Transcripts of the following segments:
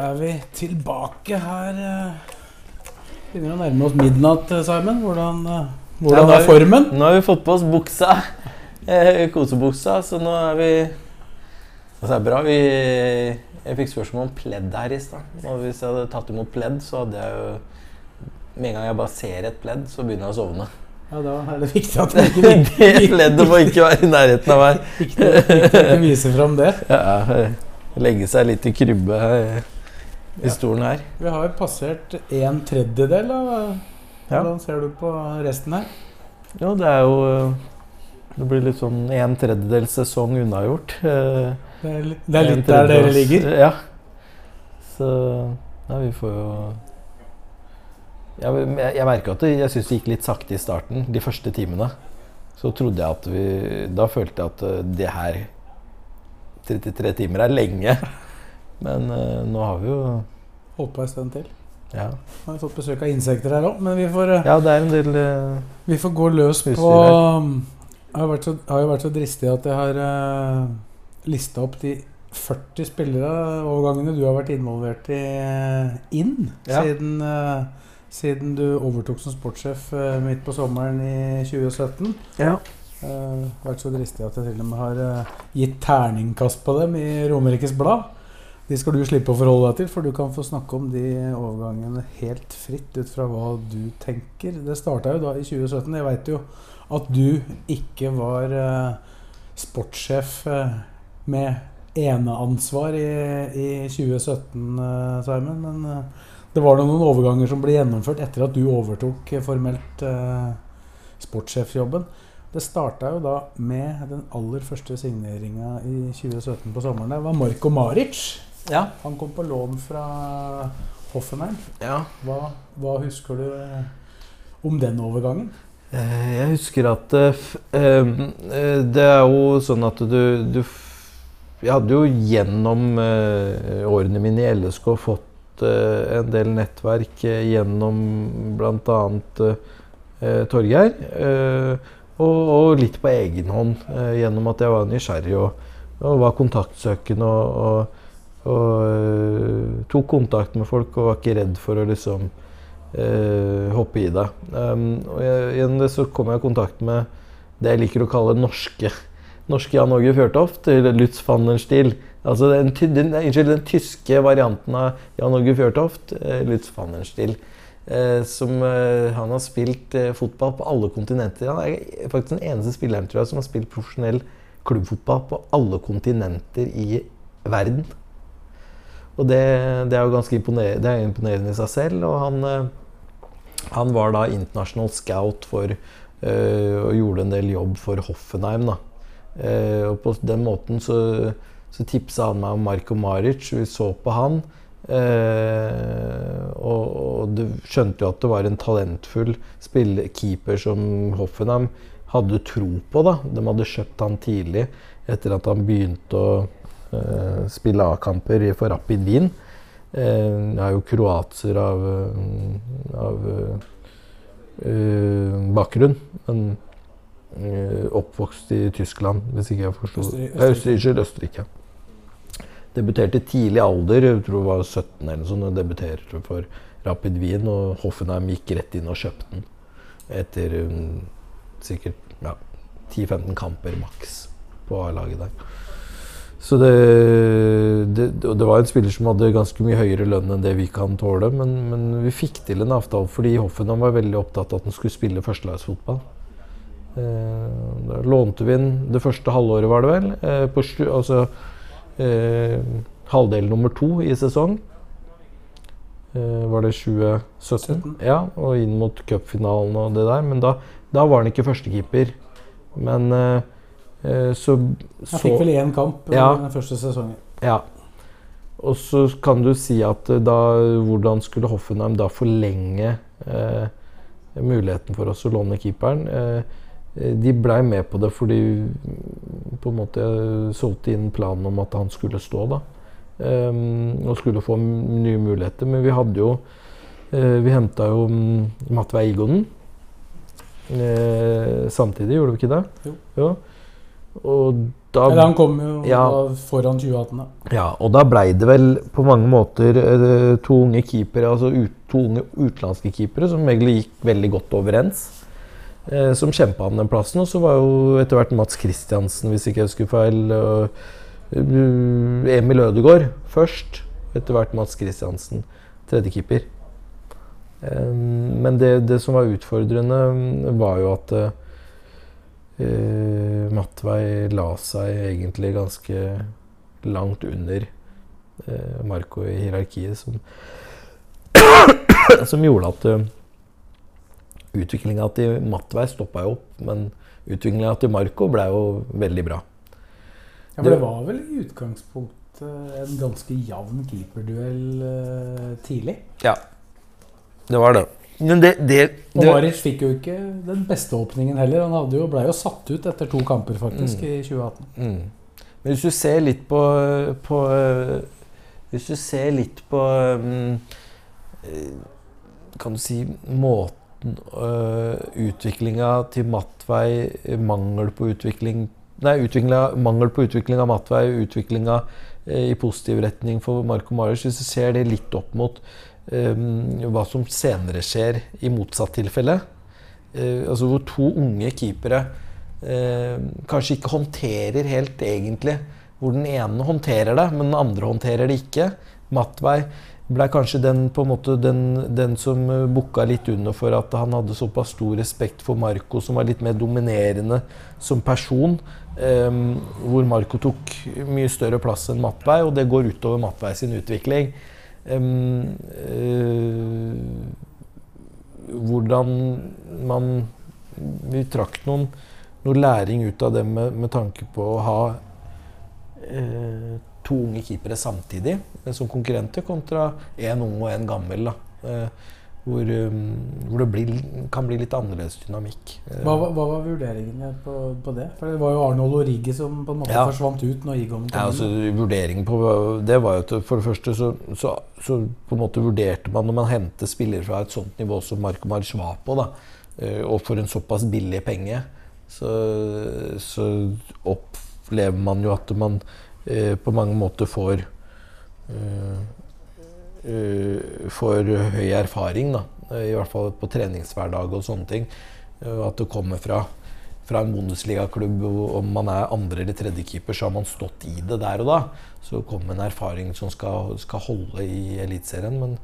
Er vi tilbake her? eh, Begynner å nærme oss midnatt, eh, Simon. Hvordan, eh, hvordan Ja, er formen? Nå har vi fått på oss buksa, eh, kosebuksa, så nå er vi Altså, det er bra. Vi, jeg fikk spørsmål om pledd her i stad. Og hvis jeg hadde tatt imot pledd, så hadde jeg jo Med en gang jeg bare ser et pledd, så begynner jeg å sovne. Ja, Da er det viktig at vi ikke, Det pleddet må ikke være i nærheten av meg. viktig, ikke vise fram det. Ja, legge seg litt i krybbe i stolen her. Vi har jo passert en tredjedel. av Ja. Hvordan ser du på resten her? Jo, det er jo eh, Det blir litt sånn en tredjedel sesong unnagjort. Eh, Det er, litt, det er litt der dere ligger. Ja. Så Nei, vi får jo Jeg, jeg, jeg merka at det, jeg syns det gikk litt sakte i starten, de første timene. Så trodde jeg at vi Da følte jeg at eh, det her 33 timer er lenge. Men uh, nå har vi jo Holdt på en stund til. Ja, Nå har vi fått besøk av insekter her òg, men vi får, eh, ja det er en del uh, vi får gå løs på Jeg har, vært så, har jo vært så dristig at jeg har uh, lista opp de 40 spillere-overgangene du har vært involvert i eh, inn Ja. siden, uh, siden du overtok som sportssjef uh, midt på sommeren i 2017. Ja. Uh, vært så dristig at jeg til og med har eh, gitt terningkast på dem i Romerikes Blad. De skal du slippe å forholde deg til, for du kan få snakke om de overgangene helt fritt ut fra hva du tenker. Det starta jo da i 2017. Jeg veit jo at du ikke var eh, sportssjef eh, med eneansvar i, i 2017, eh, Simon. Men eh, det var noen overganger som ble gjennomført etter at du overtok eh, formelt sportssjefjobben. Det starta jo da med den aller første signeringa i 2017 på sommeren. Det var Marko Maric. Ja. Han kom på lån fra Hoffenheim. ja. Hva, hva husker du eh, om den overgangen? Eh, Jeg husker at eh, Det er jo sånn at du, du Jeg hadde jo gjennom årene mine i LSK fått en del nettverk gjennom bl.a. Torgeir. Og, og litt på egen hånd gjennom at jeg var nysgjerrig og, og var kontaktsøkende og, og, og eh, tok kontakt med folk og var ikke redd for å liksom eh, hoppe i det. Um, og gjennom det så kom jeg i kontakt med det jeg liker å kalle norske norske Jan Åge Fjørtoft, eller Lutz van den Stiel. Altså den, den, unnskyld, den tyske varianten av Jan Åge Fjørtoft, eh, Lutz van den Stiel. Eh, som eh, Han har spilt eh, fotball på alle kontinenter. Han er faktisk den eneste spilleren tror jeg, som har spilt profesjonell klubbfotball på alle kontinenter i verden. Og det, det er jo ganske imponerende, det er imponerende i seg selv. Og han, eh, han var da internasjonal scout for øh, og gjorde en del jobb for Hoffenheim. da. Uh, og på den måten så, så tipsa han meg om Marko Maric. Vi så på han. Uh, og, og du skjønte jo at det var en talentfull keeper som Hoffenheim hadde tro på. da. De hadde kjøpt han tidlig etter at han begynte å spille A-kamper for Rapid Wien. Jeg det er jo kroater av, eh, av uh, bakgrunn. Men uh, oppvokst i Tyskland, hvis ikke jeg forsto Østerrike. Østerrike. Debuterte tidlig alder, jeg tror det var 17 eller noe sånt, og debuterte for Rapid Wien. Og Hoffenheim gikk rett inn og kjøpte den etter um, sikkert ja, 10-15 kamper maks på A-laget der. Så det, det, det var en spiller som hadde ganske mye høyere lønn enn det vi kan tåle. Men, men vi fikk til en avtale fordi Hoffenheim var veldig opptatt av at han skulle spille førstelagsfotball. Eh, da lånte vi inn det første halvåret, var det vel. Eh, på altså eh, halvdel nummer to i sesong. Eh, var det 2017? Ja, og inn mot cupfinalen og det der. Men da, da var han ikke førstekeeper. Men eh, eh, så, Jeg fikk vel én kamp eh, Ja. den første sesongen. ja. og så kan du si at eh, da, hvordan skulle Hoffenheim da forlenge eh, muligheten for oss å låne keeperen? Eh, de blei med på det fordi på en måte solgte inn planen om at han skulle stå. da. Eh, og skulle få nye muligheter. Men vi hadde jo Vi henta jo um, Matvei Igonen samtidig, gjorde vi ikke det? Jo. Ja. Og da, Eller han kom jo Ja. foran 2018, da. ja, og da blei det vel på mange måter uh, to unge keepere, altså ut, to unge utenlandske keepere som egentlig gikk veldig godt overens. Uh, som kjempa om den plassen. Og så var jo etter hvert Mats Kristiansen, hvis ikke jeg husker feil. og Emil Ødegaard først. Etter hvert Mats Kristiansen, tredjekeeper. Men det, det, som var utfordrende, var jo at uh, Matvei la seg egentlig ganske langt under uh, Marco i hierarkiet, som, som gjorde at uh, utviklinga til Matvei stoppa jo opp. Men utviklinga til Marco ble jo veldig bra. Ja, for det var vel i utgangspunktet en ganske jevn keeperduell uh, tidlig. Ja, det var det. Men det, det, Og det Maric fikk jo ikke den beste åpningen heller. Han jo, ble jo satt ut etter to kamper faktisk i 2018. mm. Men hvis du ser litt på, på Hvis du ser litt på mm, eh, Kan du si måten øh, Utviklinga til Matvei, mangel på utvikling Nei, mangel på utvikling av Matvei, utviklinga eh, i positiv retning for Marco Maric. Hvis du ser det litt opp mot eh, hva som senere skjer i motsatt tilfelle. Eh, altså hvor to unge keepere eh, kanskje ikke håndterer helt egentlig. Hvor den ene håndterer det, men den andre håndterer det ikke. Matvei ble kanskje den, måte, den, den som eh, bukka litt under for at han hadde såpass stor respekt for Marco, som var litt mer dominerende som person. Um, hvor Marco tok mye større plass enn Matvei, og det går utover Matvei sin utvikling. Eh, hvordan man Vi trakk noen, noe læring ut av det med, med tanke på å ha eh, to unge keepere samtidig eh, som konkurrenter, kontra én ung og én gammel. Da. Eh, hvor, um, hvor det blir, kan bli litt annerledes dynamikk. Eh, Hva, var- hva var vurderingene på, på det? For det var jo Arnold og Rigge som på en måte Ja. forsvant ut når Igon kom Ja, altså, vurderingen på det var jo at for det første så, så, så på en måte vurderte man når man hentet spillere fra et sånt nivå som Marco på, da, eh, og for en såpass billig penge, så, så opplever man jo at man eh, på mange måter får eh, eh, får høy erfaring, da. I hvert fall på treningshverdag og sånne ting. Eh, At du kommer fra fra en Bundesliga-klubb, om man er andre eller tredjekeeper, så har man stått i det der og da. Så kommer en erfaring som skal, skal holde i Eliteserien. Men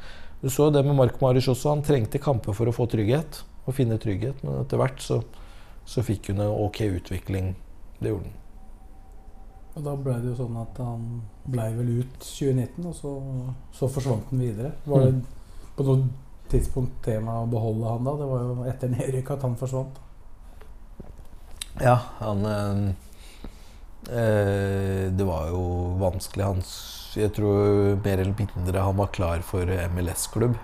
du så det med Mark Maric også. Han trengte kamper for å få trygghet. Å finne trygghet. Men etter hvert så, så fikk hun en ok utvikling. Det gjorde han. Og da ble det jo sånn at han blei vel ut 2019, og så, så forsvant han videre. Var det Mm. på noe tidspunkt tema å beholde han da? Det var jo etter nedrykk at han forsvant. Ja, han øh, Det var jo vanskelig. Han, jeg tror mer eller mindre han var klar for MLS-klubb.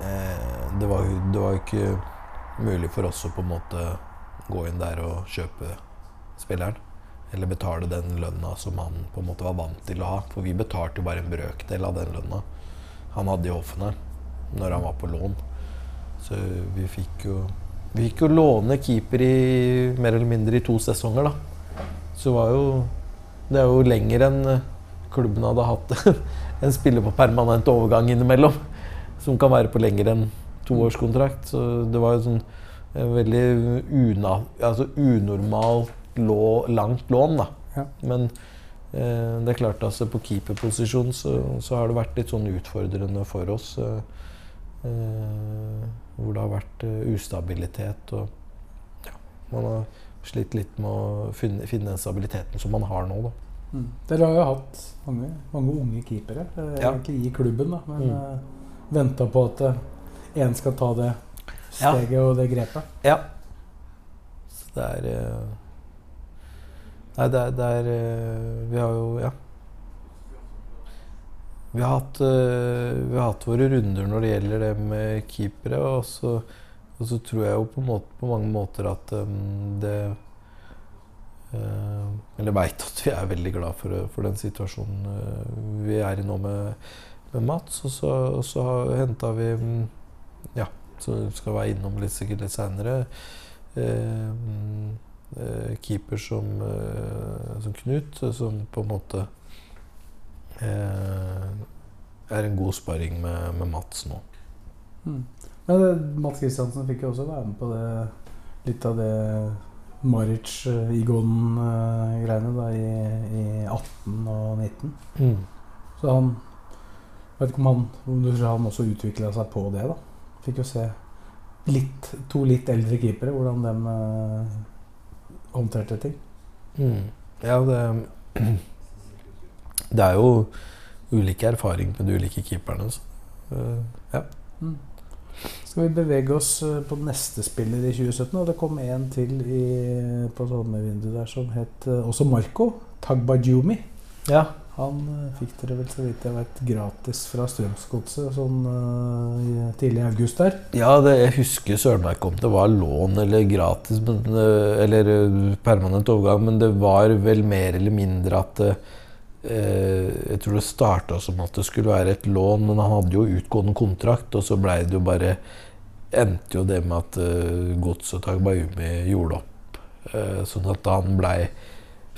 Eh, det, var, det var jo ikke mulig for oss å på en måte gå inn der og kjøpe spilleren. Eller betale den lønna som han på en måte var vant til å ha. For vi betalte jo bare en brøkdel av den lønna han hadde i hoffene når han var på lån. Så vi fikk jo Vi fikk jo låne keeper i mer eller mindre i to sesonger, da. Så var jo Det er jo lenger enn klubben hadde hatt en spiller på permanent overgang innimellom. Som kan være på lenger enn toårskontrakt. Så det var jo sånn eh, veldig una, altså unormalt lå, langt lån, da. Ja. Men eh, det er klart altså på keeperposisjon så, så har det vært litt sånn utfordrende for oss. Eh, eh, hvor det har vært eh, ustabilitet og ja, man har slitt litt med å finne, finne den stabiliteten som man har nå. Da. Mm. Dere har jo hatt mange, mange unge keepere eh, Ja. egentlig i klubben, da, men Mm. Uh, venta på at én skal ta det steget og det grepet. Ja. Så det er eh, Nei, det er, det er eh, Vi har jo Ja. vi har, hatt, eh, vi har hatt våre runder når det gjelder det med keepere. Og så, og så tror jeg jo på, måte, på mange måter at um, det Eller veit at vi er veldig glad for, for den situasjonen vi er i nå med, med Mats. Og så, så henta vi um, Ja, så skal være innom litt sikkert litt seinere. Uh, keeper som, som Knut, som på en måte eh, er en god sparring med, med Mats nå. Mm. Men det, Mats Kristiansen fikk jo også være med på det, litt av det Maric-Igon-greiene da i, i, 18 og 19. Mm. Så han vet ikke om han, om han også utvikla seg på det. da Fikk jo se litt, to litt eldre keepere, hvordan de håndterte ting. Mm. Ja, det det er jo ulike erfaringer med de ulike keeperne. Uh, ja. Mm. Skal vi bevege oss eh, på neste spiller i 2017? Og det kom en til i, på sommervinduet der som het uh, også Marco. Tagbajumi. Ja. Han uh, fikk dere vel så vidt jeg vet gratis fra Strømsgodset sånn uh, tidlig i august der. Ja, det, jeg husker søren meg ikke om det var lån eller gratis men, eller permanent overgang, men det var vel mer eller mindre at uh, jeg tror det starta som at det skulle være et lån, men han hadde jo utgående kontrakt. Og så blei det jo bare Endte jo det med at uh, Godset og Tagbayumi gjorde opp. Uh, sånn at han blei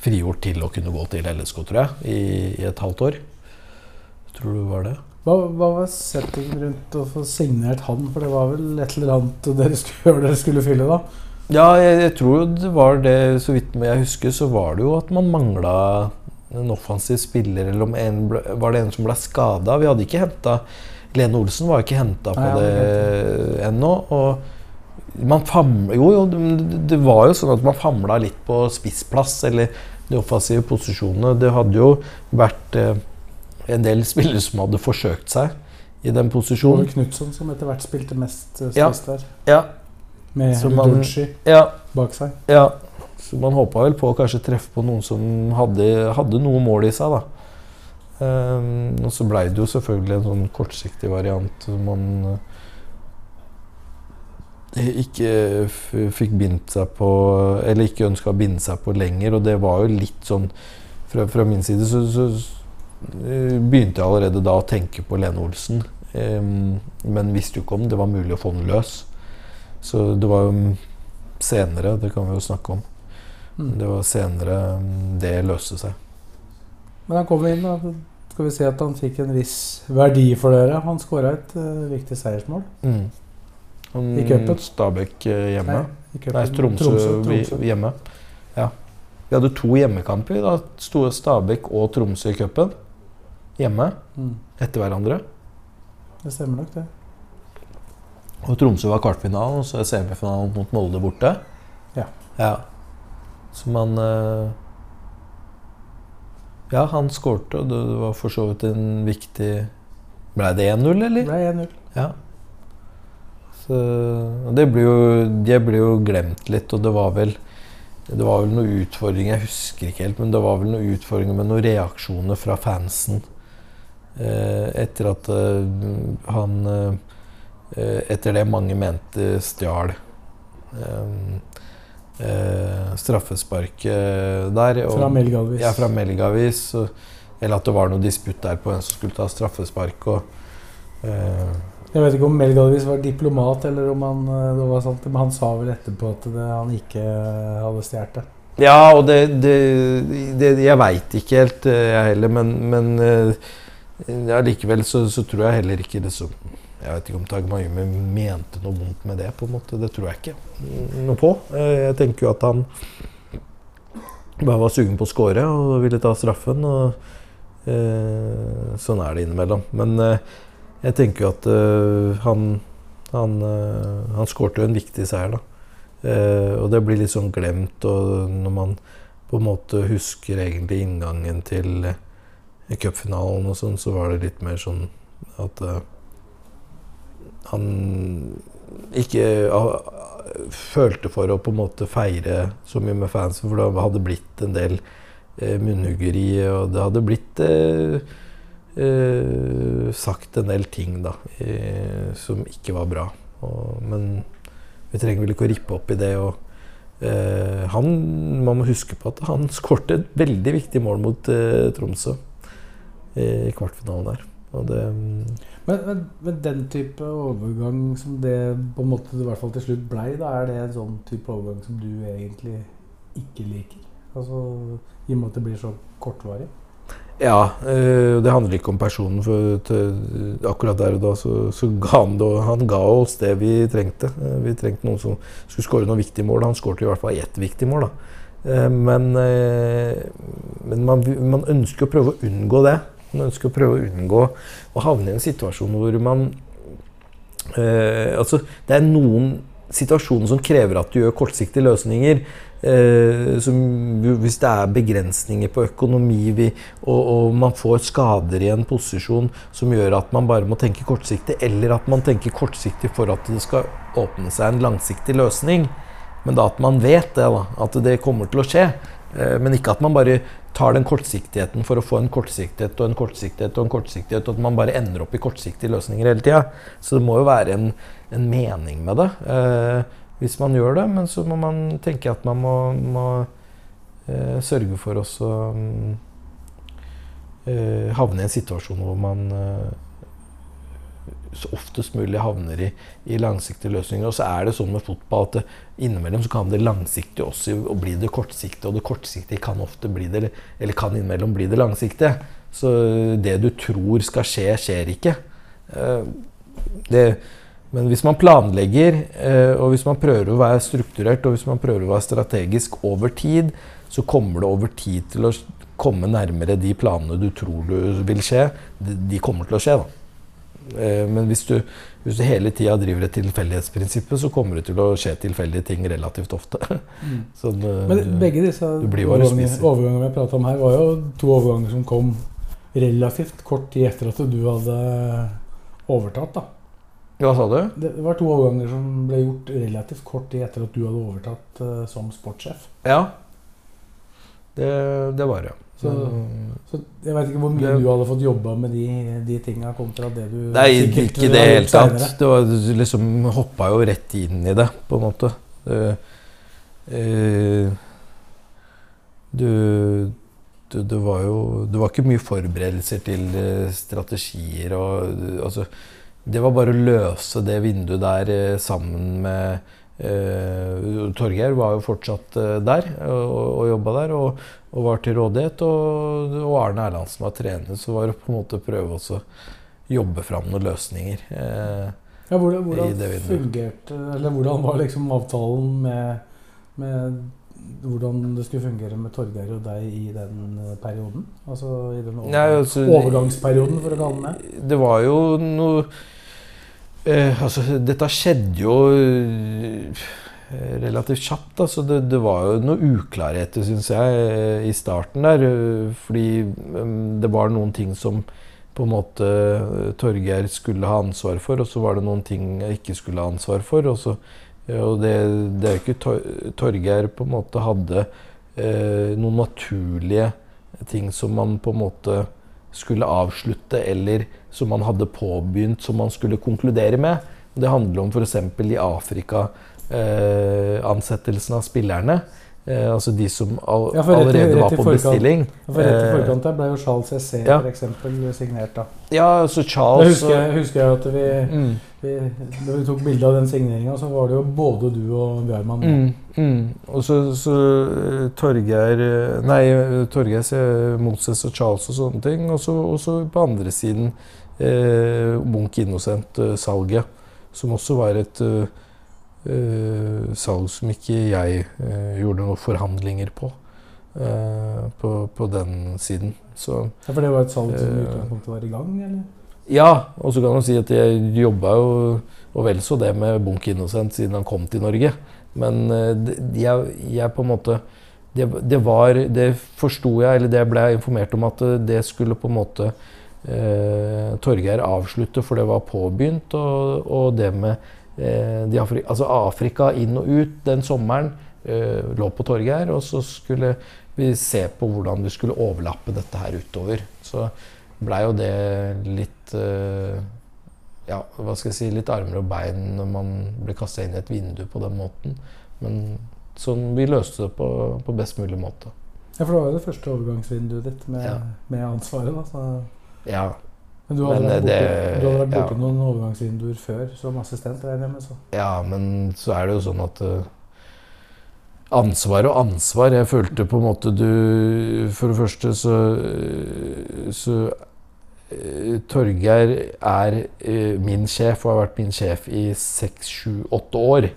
frigjort til å kunne gå til LSK, tror jeg, i, i et halvt år. Tror du det var det? Hva, hva var settingen rundt å få signert han? For det var vel et eller annet dere skulle, dere skulle fylle, da? Ja, jeg, jeg tror det var det, så vidt jeg husker, så var det jo at man mangla en offensiv spiller, eller om en ble, var det en som ble skada. Vi hadde ikke henta Lene Olsen var ikke henta på Nei, det ennå. Og famla Jo, jo, det var jo sånn at man famla litt på spissplass, eller de offensive posisjonene. Det hadde jo vært eh, en del spillere som hadde forsøkt seg i den posisjonen. Ove Knutson, som etter hvert spilte mest eh, spiss ja. der. Ja. Med Dunchi ja. bak seg. Ja. Så man håpa vel på å kanskje treffe på noen som hadde, hadde noe mål i seg. da. Um, og så blei det jo selvfølgelig en sånn kortsiktig variant man ikke fikk bindt seg på Eller ikke ønska å binde seg på lenger. Og det var jo litt sånn Fra, fra min side så, så uh, begynte jeg allerede da å tenke på Lene Olsen. Um, men visste jo ikke om det var mulig å få den løs. Så det var jo senere, det kan vi jo snakke om. Mm. Det var senere det løste seg. Men han kom inn, og skal vi si at han fikk en viss verdi for dere. Han skåra et uh, viktig seiersmål. Mm. Han, I cupen. Stabæk uh, hjemme. Nei, Nei Tromsø, Tromsø, Tromsø. hjemme. Ja. Vi hadde to hjemmekamper. Da sto Stabæk og Tromsø i cupen. Hjemme. Mm. Etter hverandre. Det stemmer nok, det. Og Tromsø var kvartfinalen, og så er semifinalen mot Molde borte. Ja. ja. Så man eh, Ja, han skårte, og det var for så vidt en viktig Ble det 1-0, eller? Ble 1-0. Ja. Så, det ble jo, det ble jo glemt litt, og det var vel det var vel noen utfordringer, jeg husker ikke helt, men det var vel noen utfordringer med noen reaksjoner fra fansen eh, etter at eh, han eh, Etter det mange mente stjal. Eh, eh, straffesparket der. Og, fra Melgavis. Ja, fra Melgavis. Og, eller at det var noe disputt der på hvem som skulle ta straffespark. Og, eh, jeg vet ikke om Melgalvis var diplomat, eller om han eh, det var sant, men han sa vel etterpå at det, han ikke hadde stjålet det. Ja, og det, det, det Jeg veit ikke helt, eh, jeg heller, men, men ja, likevel så, så, tror jeg heller ikke det som, jeg vet ikke om Tagmayumi mente noe vondt med det. på en måte, Det tror jeg ikke noe på. Eh, jeg tenker jo at han bare var sugen på å score og ville ta straffen. og eh, Sånn er det innimellom. Men eh, jeg tenker jo at uh, han han, uh, skårte jo en viktig seier, da. Uh, og det blir litt sånn glemt. Og når man på en måte husker egentlig inngangen til cupfinalen og sånn, så var det litt mer sånn at han ikke uh, følte for å på en måte feire så mye med fansen, for det hadde blitt en del uh, munnhuggeri, og det hadde blitt uh, eh, sagt en del ting da, eh, som ikke var bra. Og, men vi trenger vel ikke å rippe opp i det. og Eh, han, man må huske på at han skårte et veldig viktig mål mot eh, Tromsø i kvartfinalen der. Det, men, men, men, den type overgang som det på en måte i hvert fall til slutt blei, da er det en sånn type overgang som du egentlig ikke liker? Altså I og med at det blir så kortvarig? Ja, øh, det handler ikke om personen. For akkurat der og da så, så ga han, det, han ga oss det vi trengte. Eh, vi trengte noen som skulle skåre noen viktige mål. Han skåret i hvert fall ett viktig mål. da. men, men man, man, ønsker å prøve å unngå det. Man ønsker å prøve å unngå å havne i en situasjon hvor man øh, Altså, det er noen situasjoner som krever at du gjør kortsiktige løsninger. Eh, som, hvis det er begrensninger på økonomi vi, og, og, man får skader i en posisjon som gjør at man bare må tenke kortsiktig, eller at man tenker kortsiktig for at det skal åpne seg en langsiktig løsning, men da at man vet det, da, at det kommer til å skje. Eh, men ikke at man bare tar den kortsiktigheten for å få en kortsiktighet og en kortsiktighet og en kortsiktighet, og at man bare ender opp i kortsiktige løsninger hele tida. Så det må jo være en, en mening med det. Eh, hvis man gjør det. Men så må man tenke at man må, må eh, sørge for å um, eh, havne i en situasjon hvor man eh, oftest mulig havner i, i, langsiktige løsninger. Og så er det sånn med fotball at innimellom så kan det langsiktige også bli det kortsiktige. Og det kortsiktige kan ofte bli det, eller kan innimellom bli det langsiktige. Så det du tror skal skje, skjer ikke. Eh, det men hvis man planlegger, eh, og hvis man prøver å være strukturert og hvis man prøver å være strategisk over tid, så kommer det over tid til å komme nærmere de planene du tror du vil skje. De kommer til å skje, da. Eh, men hvis du, hvis du hele tida driver et tilfeldighetsprinsippet, så kommer det til å skje tilfeldige ting relativt ofte. Mm. Sånn, Men begge disse overgangene, overgangene vi har prata om her, var jo to overganger som kom relativt kort tid etter at du hadde overtatt. da. Hva sa du? Det var to overganger som ble gjort relativt kort tid etter at du hadde overtatt uh, som sportssjef. Ja. Det, det var det. Så, så, jeg veit ikke hvor mye du hadde fått jobba med de, de tinga kontra det du Nei, ikke i det hele tatt. Det var, du liksom hoppa jo rett inn i det, på en måte. Du, du, du, du, det var jo Det var ikke mye forberedelser til strategier og altså det var bare å løse det vinduet der eh, sammen med Uh, Torgeir var jo fortsatt uh, der og, og jobba der og, og, var til rådighet. Og, og Arne Erlandsen var trener, så var det på en måte å prøve å jobbe fram noen løsninger. Uh, ja, hvordan, hvordan fungerte Eller hvordan var liksom avtalen med, med, hvordan det skulle fungere med Torgeir og deg i den perioden? Altså i den over, Nei, altså, overgangsperioden, for å kalle den det? Det var jo noe Eh, altså, dette skjedde jo eh, relativt kjapt. Altså, det, det, var jo noen uklarheter, syns jeg, eh, i starten der. Eh, fordi um, det var noen ting som på en måte Torgeir skulle ha ansvar for, og så var det noen ting jeg ikke skulle ha ansvar for. Og, så, og det, det er jo ikke tor Torgeir på en måte hadde eh, noen naturlige ting som man på en måte skulle avslutte, eller som man hadde påbegynt, som man skulle konkludere med. Det handler om f.eks. i Afrika eh, ansettelsen av spillerne. Eh, altså de som all, ja, rett, allerede var på forkant, bestilling. For rett i eh, forkant der ble jo Charles SC ja. eksempel signert. da. Ja, så Charles... Da husker, husker jeg at vi, mm. Da vi tok bilde av den signeringa, så var det jo både du og Bjørman. Mm, mm. Og så, så eh, Torgeir Nei, Torgeir Moses og Charles og sånne ting. Og så på andre siden eh, Munch Innocent-salget, som også var et eh, salg som ikke jeg eh, gjorde noen forhandlinger på. Eh, på, på, den siden. Så, ja, For det var et salg som i utgangspunktet var i gang? eller? Ja, og så kan man si at jeg jobba jo og vel så det med Bunk Innocent siden han kom til Norge. Men jeg, jeg på en måte det, det var Det forsto jeg, eller det ble jeg informert om at det skulle på en måte eh, Torgeir avslutte, for det var påbegynt. Og, og det med eh, Afri altså Afrika inn og ut den sommeren eh, lå på Torgeir. Og så skulle vi se på hvordan vi skulle overlappe dette her utover. Så blei jo det litt eh, Ja, hva skal jeg si Litt armer og bein når man blir kasta inn i et vindu på den måten. Men sånn, vi løste det på, på best mulig måte. Ja, For det var jo det første overgangsvinduet ditt med, Ja. med ansvaret. da så. Ja, Men du hadde Men, vært borte, det- du hadde vært borte ja. noen overgangsvinduer før som assistent? regner jeg med, så. Ja, men så er det jo sånn at eh, Ansvar og ansvar. Jeg følte på en måte du For det første så, så eh, Torgeir er eh, min sjef og har vært min sjef i seks, sju, åtte år.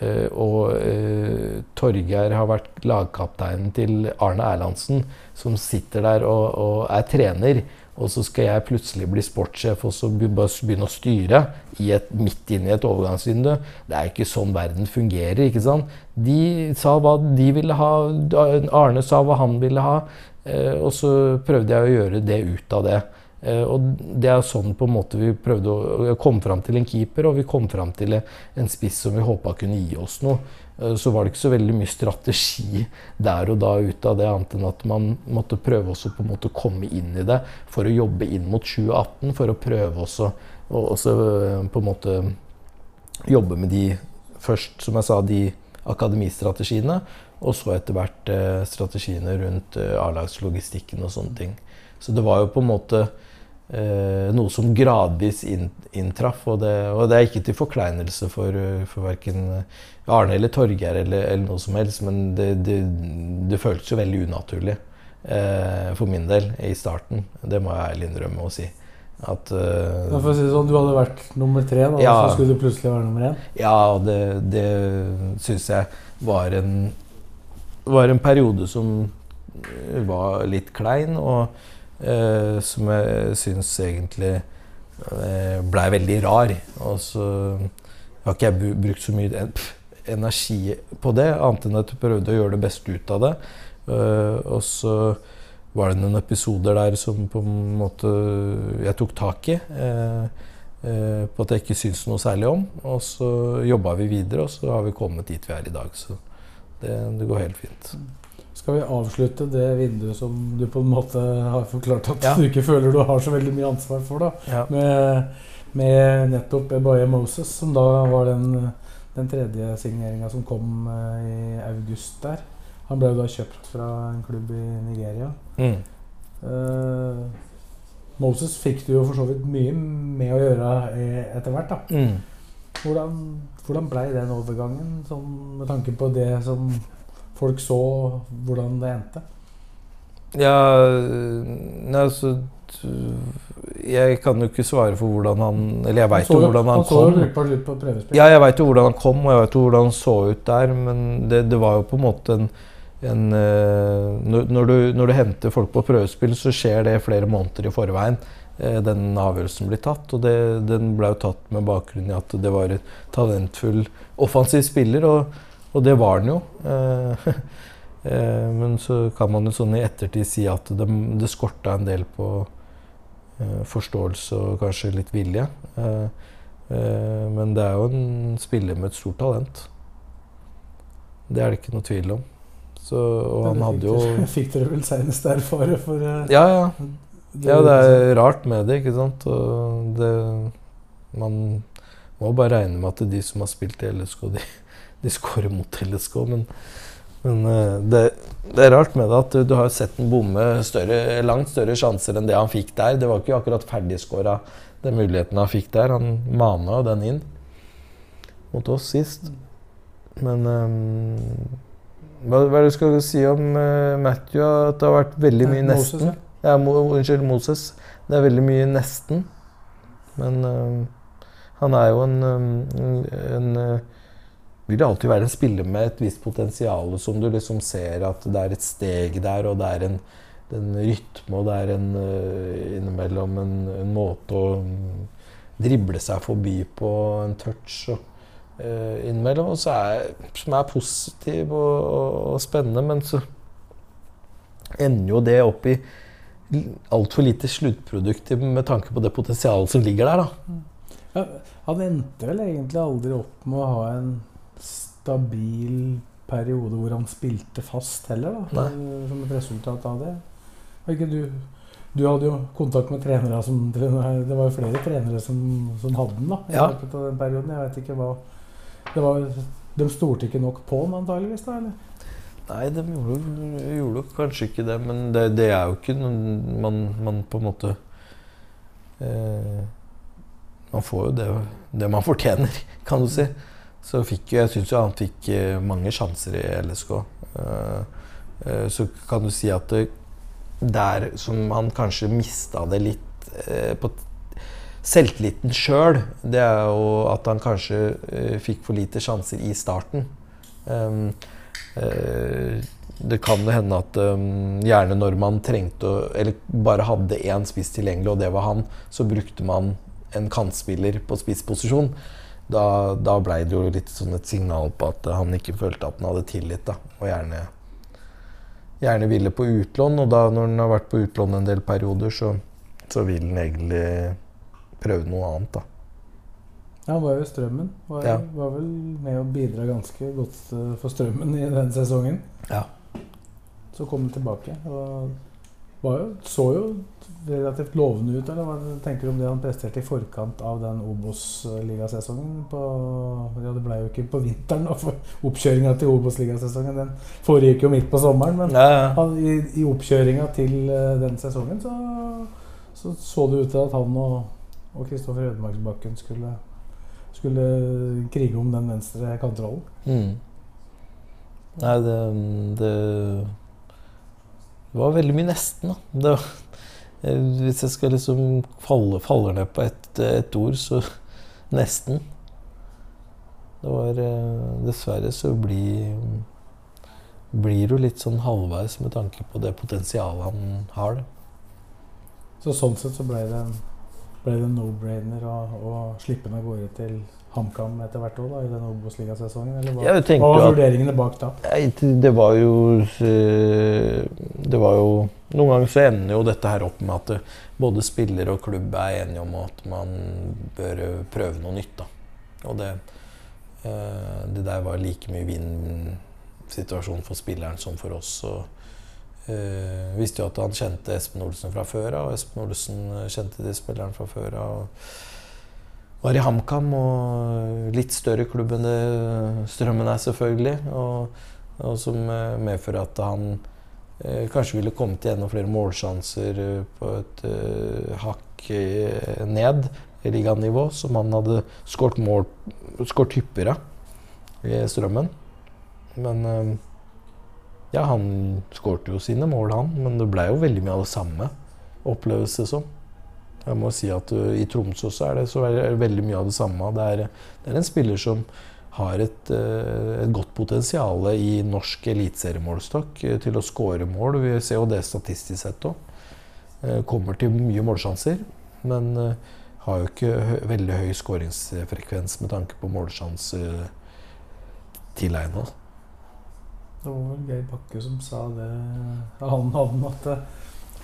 Eh, og Torgeir har vært lagkapteinen til Arne Erlandsen, som sitter der og, og er trener. Og så skal jeg plutselig bli sportssjef og så begynne å styre et, midt inne i et overgangsvindu. Det er ikke sånn verden fungerer. ikke sant? De sa hva de ville ha, Arne sa hva han ville ha, eh, og så prøvde jeg å gjøre det ut av det. Eh, og det er sånn på en måte vi prøvde å komme fram til en keeper, og vi kom fram til en spiss som vi håpa kunne gi oss noe. Eh, Så var det ikke så veldig mye strategi der og da ut av det, annet enn at man måtte prøve også på en måte å komme inn i det for å jobbe inn mot 2018, for å prøve også også eh, på en måte jobbe med de først, som jeg sa, de akademistrategiene, og så etter hvert eh, strategiene rundt A-lagslogistikken og sånne ting. Så det var jo på en måte noe som gradvis inntraff, og det, og det er ikke til forkleinelse for, eh, for verken Arne eller Torgeir eller, eller noe som helst, men det, det, det føltes jo veldig unaturlig eh, for min del i starten. Det må jeg ærlig innrømme å si. At, uh, for å si det sånn, Du hadde vært nummer tre, da, Ja. og så skulle du plutselig være nummer én? Ja, det, det syns jeg var en, var en periode som eh, var litt klein, og eh, som jeg syns egentlig eh, blei veldig rar. Og så har ikke jeg brukt så mye energi på det, annet enn at jeg prøvde å gjøre det beste ut av det. Eh, og så var det noen episoder der som på en måte jeg tok tak i. Eh, eh, på at jeg ikke syns noe særlig om. Og så jobba vi videre, og så har vi kommet dit vi er i dag. Så det, det går helt fint. Skal vi avslutte det vinduet som du på en måte har forklart at Ja. du ikke føler du har så veldig mye ansvar for, da? Ja. Med, med nettopp Ebaye Moses, som da var den, den tredje signeringa som kom eh, i august der. Han ble jo da kjøpt fra en klubb i Nigeria. Mm. Uh, Moses fikk du jo for så vidt mye med å gjøre eh, etter hvert. da. Mm. Hvordan, hvordan blei den overgangen, sånn, med tanke på det som folk så, hvordan det endte? Ja Nei, altså Jeg kan jo ikke svare for hvordan han Eller jeg veit jo hvordan han han kom. På, på. Ja, jeg veit jo hvordan han kom, og jeg vet jo hvordan han så ut der, men det, det var jo på en måte en, en eh, når, når, du, når du henter folk på prøvespill, så skjer det flere måneder i forveien. eh, Den avgjørelsen blir tatt, og det, den ble jo tatt med bakgrunn i at det var en talentfull offensiv spiller, og, og det var han jo. Eh, eh, Men så kan man jo sånn i ettertid si at det, det skorta en del på eh, forståelse og kanskje litt vilje. Men det er jo en spiller med et stort talent. Det er det ikke noe tvil om. Så, og han hadde jo fikk dere- vel seinest erfare for Ja, ja. ja det er rart med det, ikke sant. Og det Man må bare regne med at de som har spilt i LSK, de, de skårer mot Telesco, Men, men eh, det, det er rart med det at du har sett den bomme større, langt større sjanser enn det han fikk der. Det var ikke akkurat ferdigskåra, den muligheten han fikk der. Han mana den inn mot oss sist. Men um, hva, hva er det du skal si om uh, Matthew? At det har vært veldig mye Moses, nesten. Ja, Mo, unnskyld, Moses. Det er veldig mye nesten. Men um, han er jo en, en, en øh, det alltid være en spiller med et visst potensial, som du liksom ser at det er et steg der, og det er en, en rytme, og det er en øh, innimellom en, en måte å mm, drible seg forbi på, en touch. og øh, innimellom, og er, som er positiv og, og, og spennende, men så ender jo det opp i altfor lite sluttprodukt med tanke på det potensialet som ligger der. da. Ja, han endte vel egentlig aldri opp med å ha en stabil periode hvor han spilte fast heller, da, som et resultat av det. Du Du hadde jo kontakt med trenere som Det var jo flere trenere som, som hadde den da, i Ja. løpet av den perioden. Jeg vet ikke hva det var, De stolte ikke nok på den antageligvis da, eller? Nei, de gjorde, gjorde jo kanskje ikke det, men det, det er jo ikke noe man, man på en måte eh, Man får jo det, det man fortjener, kan du si. Så fikk jo Jeg syns jo han fikk eh, mange sjanser i LSK. Eh, eh, så kan du si at der som han kanskje mista det litt på selvtilliten sjøl, det er jo at han kanskje fikk for lite sjanser i starten. Det kan hende at um, gjerne når man trengte å Eller bare hadde én spiss tilgjengelig, og det var han, så brukte man en kantspiller på spissposisjon. Da, da blei det jo litt sånn et signal på at han ikke følte at han hadde tillit, da, og gjerne gjerne ville på utlån. Og da når han har vært på utlån en del perioder, så, så vil han egentlig prøve noe annet, da. Ja, han var jo Strømmen. Var, Ja. var vel med å bidra ganske godt eh, for Strømmen i den sesongen. Ja. Så kom han tilbake. Og var jo, så jo relativt lovende ut. Eller hva tenker du om det han presterte i forkant av den Obos-ligasesongen? på- Ja, det ble jo ikke på vinteren, da, for oppkjøringa til Obos-ligasesongen den foregikk jo midt på sommeren. Men Ja, ja. han, i, i oppkjøringa til eh, den sesongen så, så så det ut til at han og og Kristoffer Ødemarksbakken skulle, skulle krige om den venstre kantrollen. Mm. Nei, det, det Det var veldig mye nesten, da. Var, eh, hvis jeg skal liksom falle, faller ned på et, et ord, så nesten. Det var eh, Dessverre så blir blir du litt sånn halvveis med tanke på det potensialet han har. Så sånn sett så ble det ble det no-brainer å, å slippe den av gårde til HamKam etter hvert år da, i den Obos-ligasesongen? Eller hva, hva var vurderingene bak da? Det var jo eh, Det var jo Noen ganger så ender jo dette her opp med at både spiller og klubb er enige om at man bør prøve noe nytt. da. Og det, eh, det der var like mye vinn-situasjon for spilleren som for oss. Og eh, visste jo at han kjente Espen Olsen fra før av, og Espen Olsen kjente de spillerne fra før av. Var i HamKam, og litt større klubb enn det Strømmen er, selvfølgelig. Og, og som eh, medfører at han uh, kanskje ville kommet til enda flere målsjanser eh, på et uh, hakk eh, ned i liganivå, som han hadde skåret hyppigere i Strømmen. Men eh, ja, han skårte jo sine mål, han. Men det ble jo veldig mye av det samme, oppleves det som. Jeg må si at uh, I Tromsø så er det så veldig mye av det samme. Det er, det er en spiller som har et, uh, et godt potensial i norsk eliteseriemålestokk uh, til å skåre mål. Vi ser jo det statistisk sett òg. Kommer til mye målsjanser, men har jo ikke hø veldig høy skåringsfrekvens med tanke på målsjanser tilegna. Det var vel Geir Bakke som sa det han hadde at eh,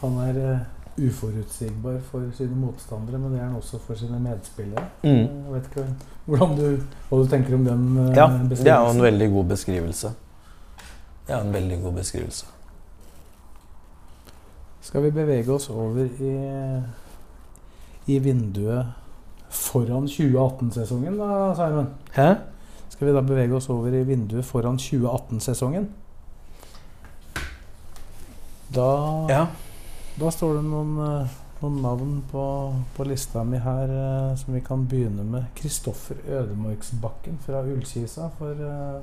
han er eh, uforutsigbar for sine motstandere, men det er han også for sine medspillere. Mm. Jeg vet ikke hvordan du, hva du tenker om den ja, Ja, det er jo en veldig god beskrivelse. Det er en veldig god beskrivelse. Skal vi bevege oss over i, i vinduet foran 2018-sesongen da, Simon? Hæ? Skal vi da bevege oss over i vinduet foran 2018-sesongen? Da, Ja. da står det noen, eh, noen navn på, på lista mi her eh, som vi kan begynne med. Kristoffer Ødemarksbakken fra Ullkisa for eh,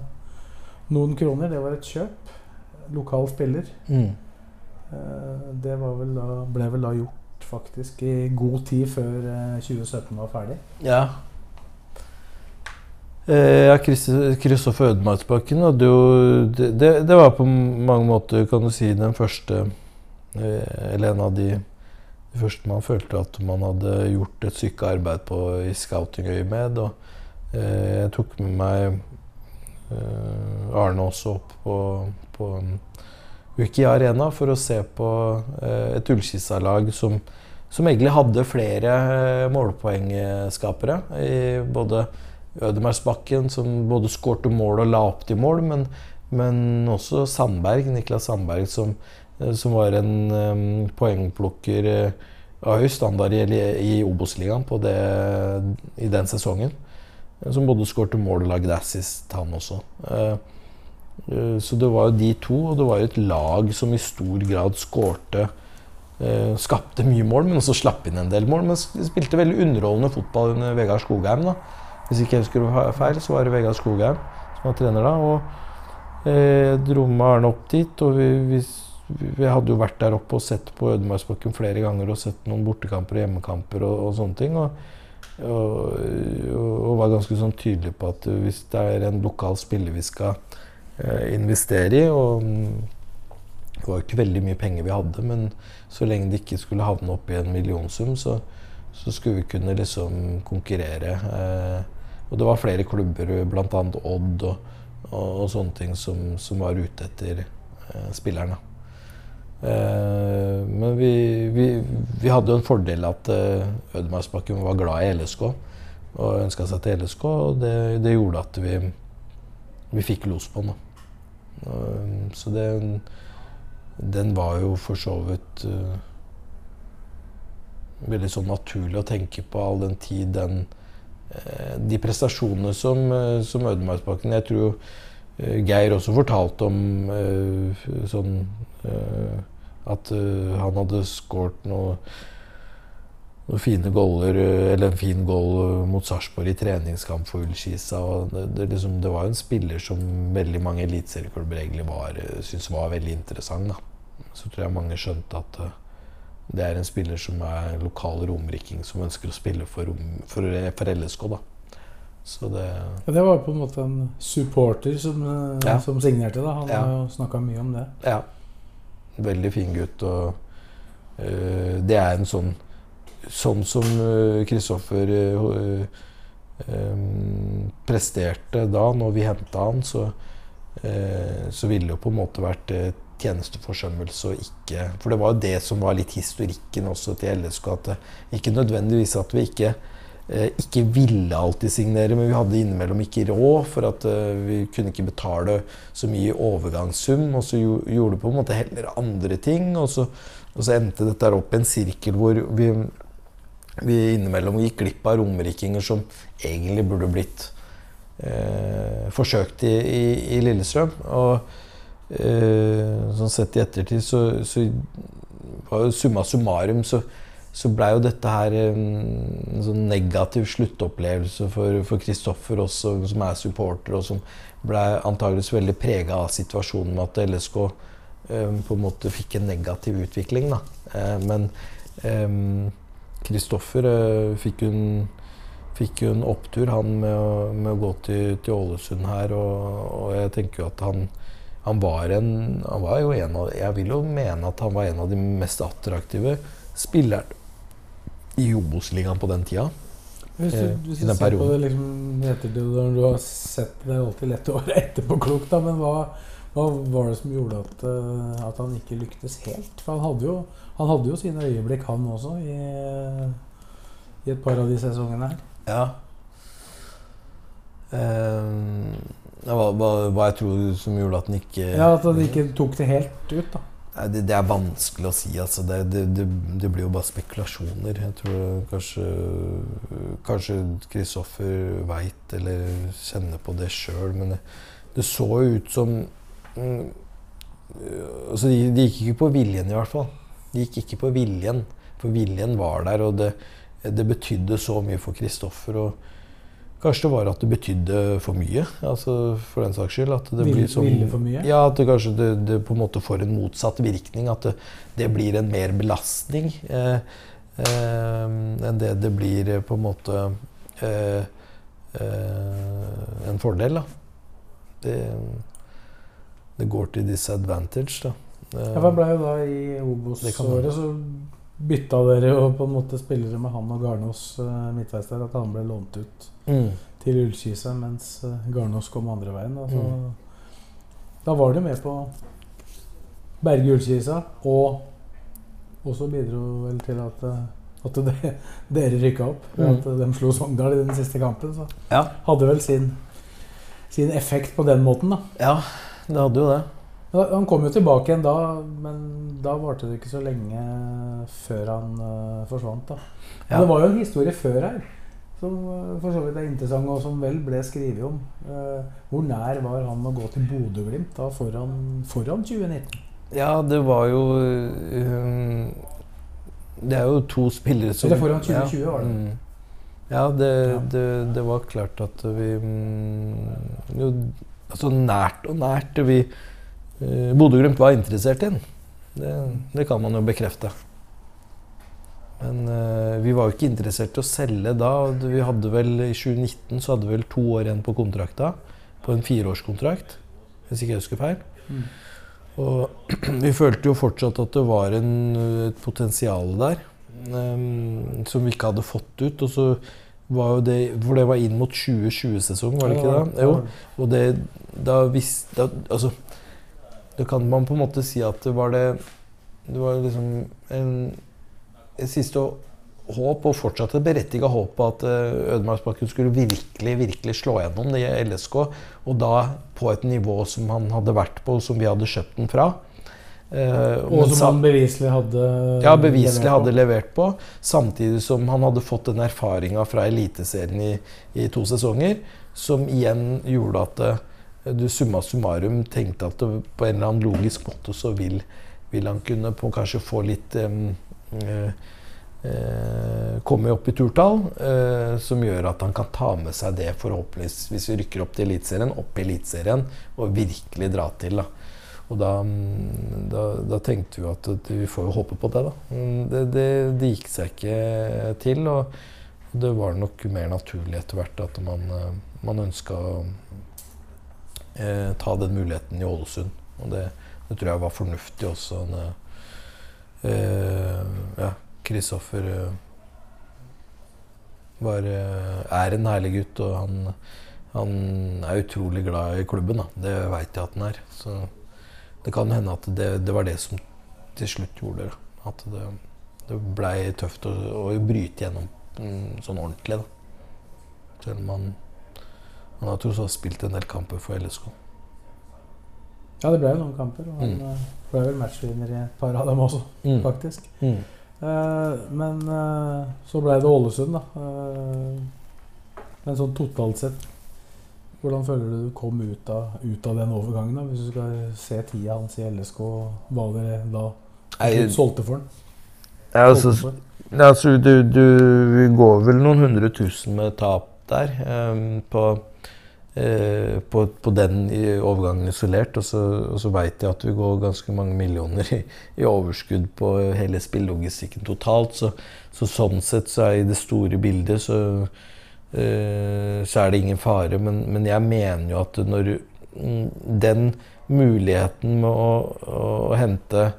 noen kroner. Det var et kjøp. Lokal spiller. Mm. Eh, Det var vel da, ble vel da gjort faktisk i god tid før eh, 2017 var ferdig. Ja. Eh, ja, Kristoffer Ødemarksbakken hadde jo det, det, var på mange måter, kan du si, den første eh, Eller en av de, de første man følte at man hadde gjort et stykke arbeid på i scoutingøyemed. Og eh, jeg tok med meg eh, Arne også opp på, på Wiki Arena for å se på eh, et Ullkissa-lag som, som egentlig hadde flere eh, målpoengskapere. I både Ødemarksbakken, som både skårte mål og la opp til mål, men, men også Sandberg, Niklas Sandberg, som eh, som var en um, poengplukker uh, av høy standard i, i Obos-ligaen i den sesongen. Som både skårte mål og lagde assist, han også. Så det var jo de to, og det var jo et lag som i stor grad skårte Skapte mye mål, men også slapp inn en del mål. Men spilte veldig underholdende fotball under Vegard Skogheim. da. Hvis ikke jeg husker feil, så var det Vegard Skogheim som var trener da. Og eh, dro med Arne opp dit, og vi, vi vi hadde jo vært der oppe og sett på Ødemarksbakken flere ganger og sett noen bortekamper og hjemmekamper og, og sånne ting. Og, og, og, var ganske sånn tydelig på at hvis det er en lokal spiller vi skal eh, investere i og Det var jo ikke veldig mye penger vi hadde, men så lenge det ikke skulle havne opp i en millionsum, så, så skulle vi kunne liksom konkurrere. Eh, og det var flere klubber, bl.a. Odd og, og, sånne ting, som, som var ute etter eh, spillerne. Eh, men vi, vi, vi, hadde jo en fordel at eh, Ødemarksbakken var glad i LSK og ønska seg til LSK. Og det, det gjorde at vi, vi fikk los på den. Uh, så det, den var jo for så vidt uh, veldig sånn naturlig å tenke på all den tid den De prestasjonene som, som Ødemarksbakken Jeg tror Geir også fortalte om sånn at han hadde skåret noe, noen fine goller, eh, eller en fin goal eh, mot Sarpsborg i treningskamp for Ullskisa. Det, det, liksom, det, var en spiller som veldig mange eliteserieklubber egentlig syntes var veldig interessant. Da. Så tror jeg mange skjønte at det er en spiller som er lokal romeriking, som ønsker å spille for, for, for LSK. da. Så det, ja, det var på en måte en supporter som, ja. som signerte. da Han ja. har jo snakka mye om det. Ja. Veldig fin gutt. Og uh, det er en sånn Sånn som Kristoffer uh, um, presterte da, når vi henta han, så, så ville det jo på en måte vært tjenesteforsømmelse og ikke For det var jo det som var litt historikken også til LSK. At det ikke nødvendigvis at vi ikke Eh, ikke ville alltid signere, men vi hadde innimellom ikke råd, for at eh, vi kunne ikke betale så mye i overgangssum. Og så gjorde vi på en måte heller andre ting. Og så, og så endte dette opp i en sirkel hvor vi, vi innimellom gikk glipp av romerikinger som egentlig burde blitt eh, forsøkt i, i, i, Lillestrøm. Og sånn sett i ettertid så, så var jo summa summarum så så blei jo dette her en sånn negativ sluttopplevelse for Kristoffer også, som er supporter, og som blei antageligvis veldig prega av situasjonen med at LSK um, på en måte fikk en negativ utvikling. Da. Men Kristoffer um, uh, fikk, fikk, jo en opptur, han med å, med å gå til, til, Ålesund her, og, og, jeg tenker jo at han han var, en, han var jo en av Jeg vil jo mene at han var en av de mest attraktive spillerne i Obos-ligaen på den tida. Hvis du, eh, hvis du ser perioden. på det liksom, etter når du har sett det, er alltid lett å være etterpåklok, da, men hva, hva, var det som gjorde at, uh, at, han ikke lyktes helt? For han hadde jo, han hadde jo sine øyeblikk, han også, i, i, et par av de sesongene her. Ja. Um, hva, hva, hva, jeg tror som gjorde at den ikke Ja, At den ikke tok det helt ut, da. Det, det, er vanskelig å si. Altså. Det, det, det, blir jo bare spekulasjoner. Jeg tror kanskje Kanskje Kristoffer veit eller kjenner på det sjøl, men det, så jo ut som mm, altså de, de, gikk ikke på viljen, i hvert fall. De gikk ikke på viljen, for viljen var der, og det, det betydde så mye for Kristoffer. og Kanskje det var at det betydde for mye. altså For den saks skyld. At det blir som, for mye? Ja, at det kanskje det, det, på en måte får en motsatt virkning. At det, det blir en mer belastning eh, eh, enn det det blir eh, på en måte eh, eh, en fordel. da. Det, det, går til disadvantage, da. Ja, for ble jo da i Obos-året så bytta dere jo på en måte spillere med han og Garnås uh, midtveis der. At han ble lånt ut mm. til Ullkisa, mens uh, Garnås kom andre veien. Da, så, mm. da var du med på å berge Ullkisa, og også bidro vel til at, uh, at det, dere rykka opp. Mm. At de slo Sogndal i den siste kampen. Så ja. hadde vel sin, sin effekt på den måten, da. Ja, det hadde jo det. Da- Han kom jo tilbake igjen da, men da varte det ikke så lenge før han uh, forsvant. da. Men Ja. Det var jo en historie før her som eh, for så vidt er interessant, og som vel ble skrevet om. Eh, hvor nær var han å gå til Bodø-Glimt da foran, foran 2019? Ja, det var jo um, Det er jo to spillere som Eller foran 2020 ja, var det. mm. Ja, det, Det, det var klart at vi mm, jo, Altså nært og nært. Vi Bodø-Glimt var interessert i den. Det, det kan man jo bekrefte. Men eh, vi var jo ikke interessert i å selge da. Vi hadde vel, I 2019 så hadde vi vel to år igjen på kontrakta. På en fireårskontrakt, hvis ikke jeg husker feil. Mm. Og vi følte jo fortsatt at det var en, et potensial der um, som vi ikke hadde fått ut. Og så var jo det For det var inn mot 2020-sesongen, var det ikke det? Jo. Og det da visste Altså Da kan man på en måte si at det var det Det var liksom en, et siste håp, og fortsatt et berettiget håp, at eh, Ødemarksbakken skulle virkelig virkelig slå gjennom det i LSK. Og da på et nivå som han hadde vært på, som vi hadde kjøpt den fra. Uh, Og som han beviselig hadde ja, beviselig levert hadde levert på. Samtidig som han hadde fått den erfaringa fra Eliteserien i, i to sesonger, som igjen gjorde at uh, du summa summarum tenkte at det, på en eller annen logisk måte så vil, vil han kunne på, kanskje få litt em, eh, eh, Komme opp i turtall, eh, som gjør at han kan ta med seg det forhåpentligvis, hvis vi rykker opp til Eliteserien, opp i Eliteserien, og virkelig dra til. da. Og da, mm, da, da tenkte vi at vi får jo håpe på det, da. Mm, Det, det, det gikk seg ikke til, og det var nok mer naturlig etter hvert at man, man ønska å eh, ta den muligheten i Ålesund. Og det, det tror jeg var fornuftig også. Når, ja, Kristoffer eh, var, eh, er en herlig gutt, og han, han er utrolig glad i klubben. Da. Det veit jeg at han er. Så det kan hende at det, det var det som til slutt gjorde det. At det, det blei tøft å, å bryte gjennom mm, sånn ordentlig. Da. Selv om han, han har tross alt spilt en del kamper for LSK. Ja, det ble jo noen kamper. Og han Mm. Eh, ble vel matchvinner i et par av dem også, Mm. faktisk. Mm. Eh, men eh, så ble det Ålesund, da. Eh, men sånn totalt sett, hvordan føler du du kom ut av, ut av den overgangen? da? Hvis du skal se tida hans i LSK, hva dere da Nei, solgte for den? Ja, altså, for. Ja, altså, du, du, går vel noen hundre tusen med tap der ehm, på, på, på den overgangen isolert. Og så, og så veit jeg at vi går ganske mange millioner i, i overskudd på hele spillelogistikken totalt. Så, så sånn sett så er i det store bildet så, eh, så er det ingen fare. Men, men jeg mener jo at når mm, den muligheten med å, å hente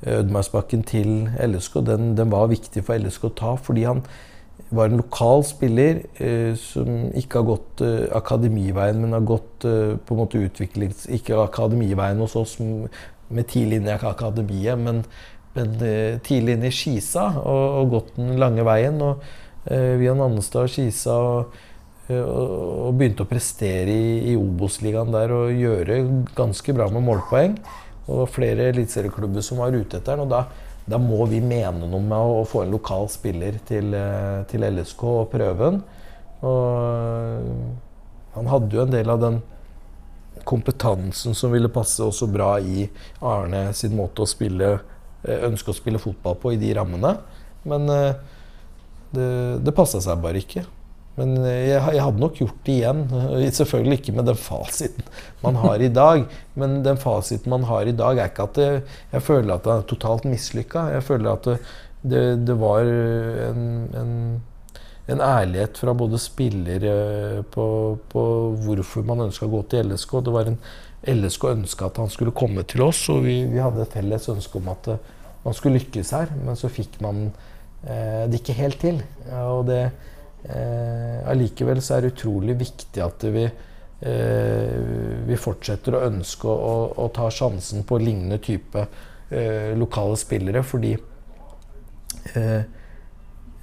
Ødmarsbakken til LSK, den, den var viktig for LSK å ta. Fordi han var en lokal spiller eh, som ikke har gått eh, akademiveien, men har gått eh, på en måte utviklings... Ikke akademiveien hos oss med tidlig inn i akademiet, men, men eh, tidlig inn i Skisa og, og gått den lange veien. Og eh, via Nannestad og Skisa og, eh, og, og begynte å prestere i, i Obos-ligaen der og gjøre ganske bra med målpoeng og flere eliteserieklubber som var ute etter den. Og da, da må vi mene noe med å, få en lokal spiller til, eh, til LSK og prøve den. Og eh, han hadde jo en del av den kompetansen som ville passe også bra i Arne sin måte å spille eh, ønske å spille fotball på i de rammene. Men det, det passa seg bare ikke. Men eh, jeg, jeg hadde nok gjort det igjen. Eh, Selvfølgelig ikke med den fasiten man har i dag. Men den fasiten man har i dag, er ikke at det, jeg føler at det er totalt mislykka. Jeg føler at det, det, det var en, en, en ærlighet fra både spiller eh, på, på hvorfor man ønska å gå til LSK. Det var en LSK ønska at han skulle komme til oss, og vi, vi hadde et felles ønske om at eh, man skulle lykkes her. Men så fikk man eh, det ikke helt til. Og det Eh, allikevel så er det utrolig viktig at vi, eh, vi fortsetter å ønske å, å, å ta sjansen på lignende type eh, lokale spillere, fordi eh,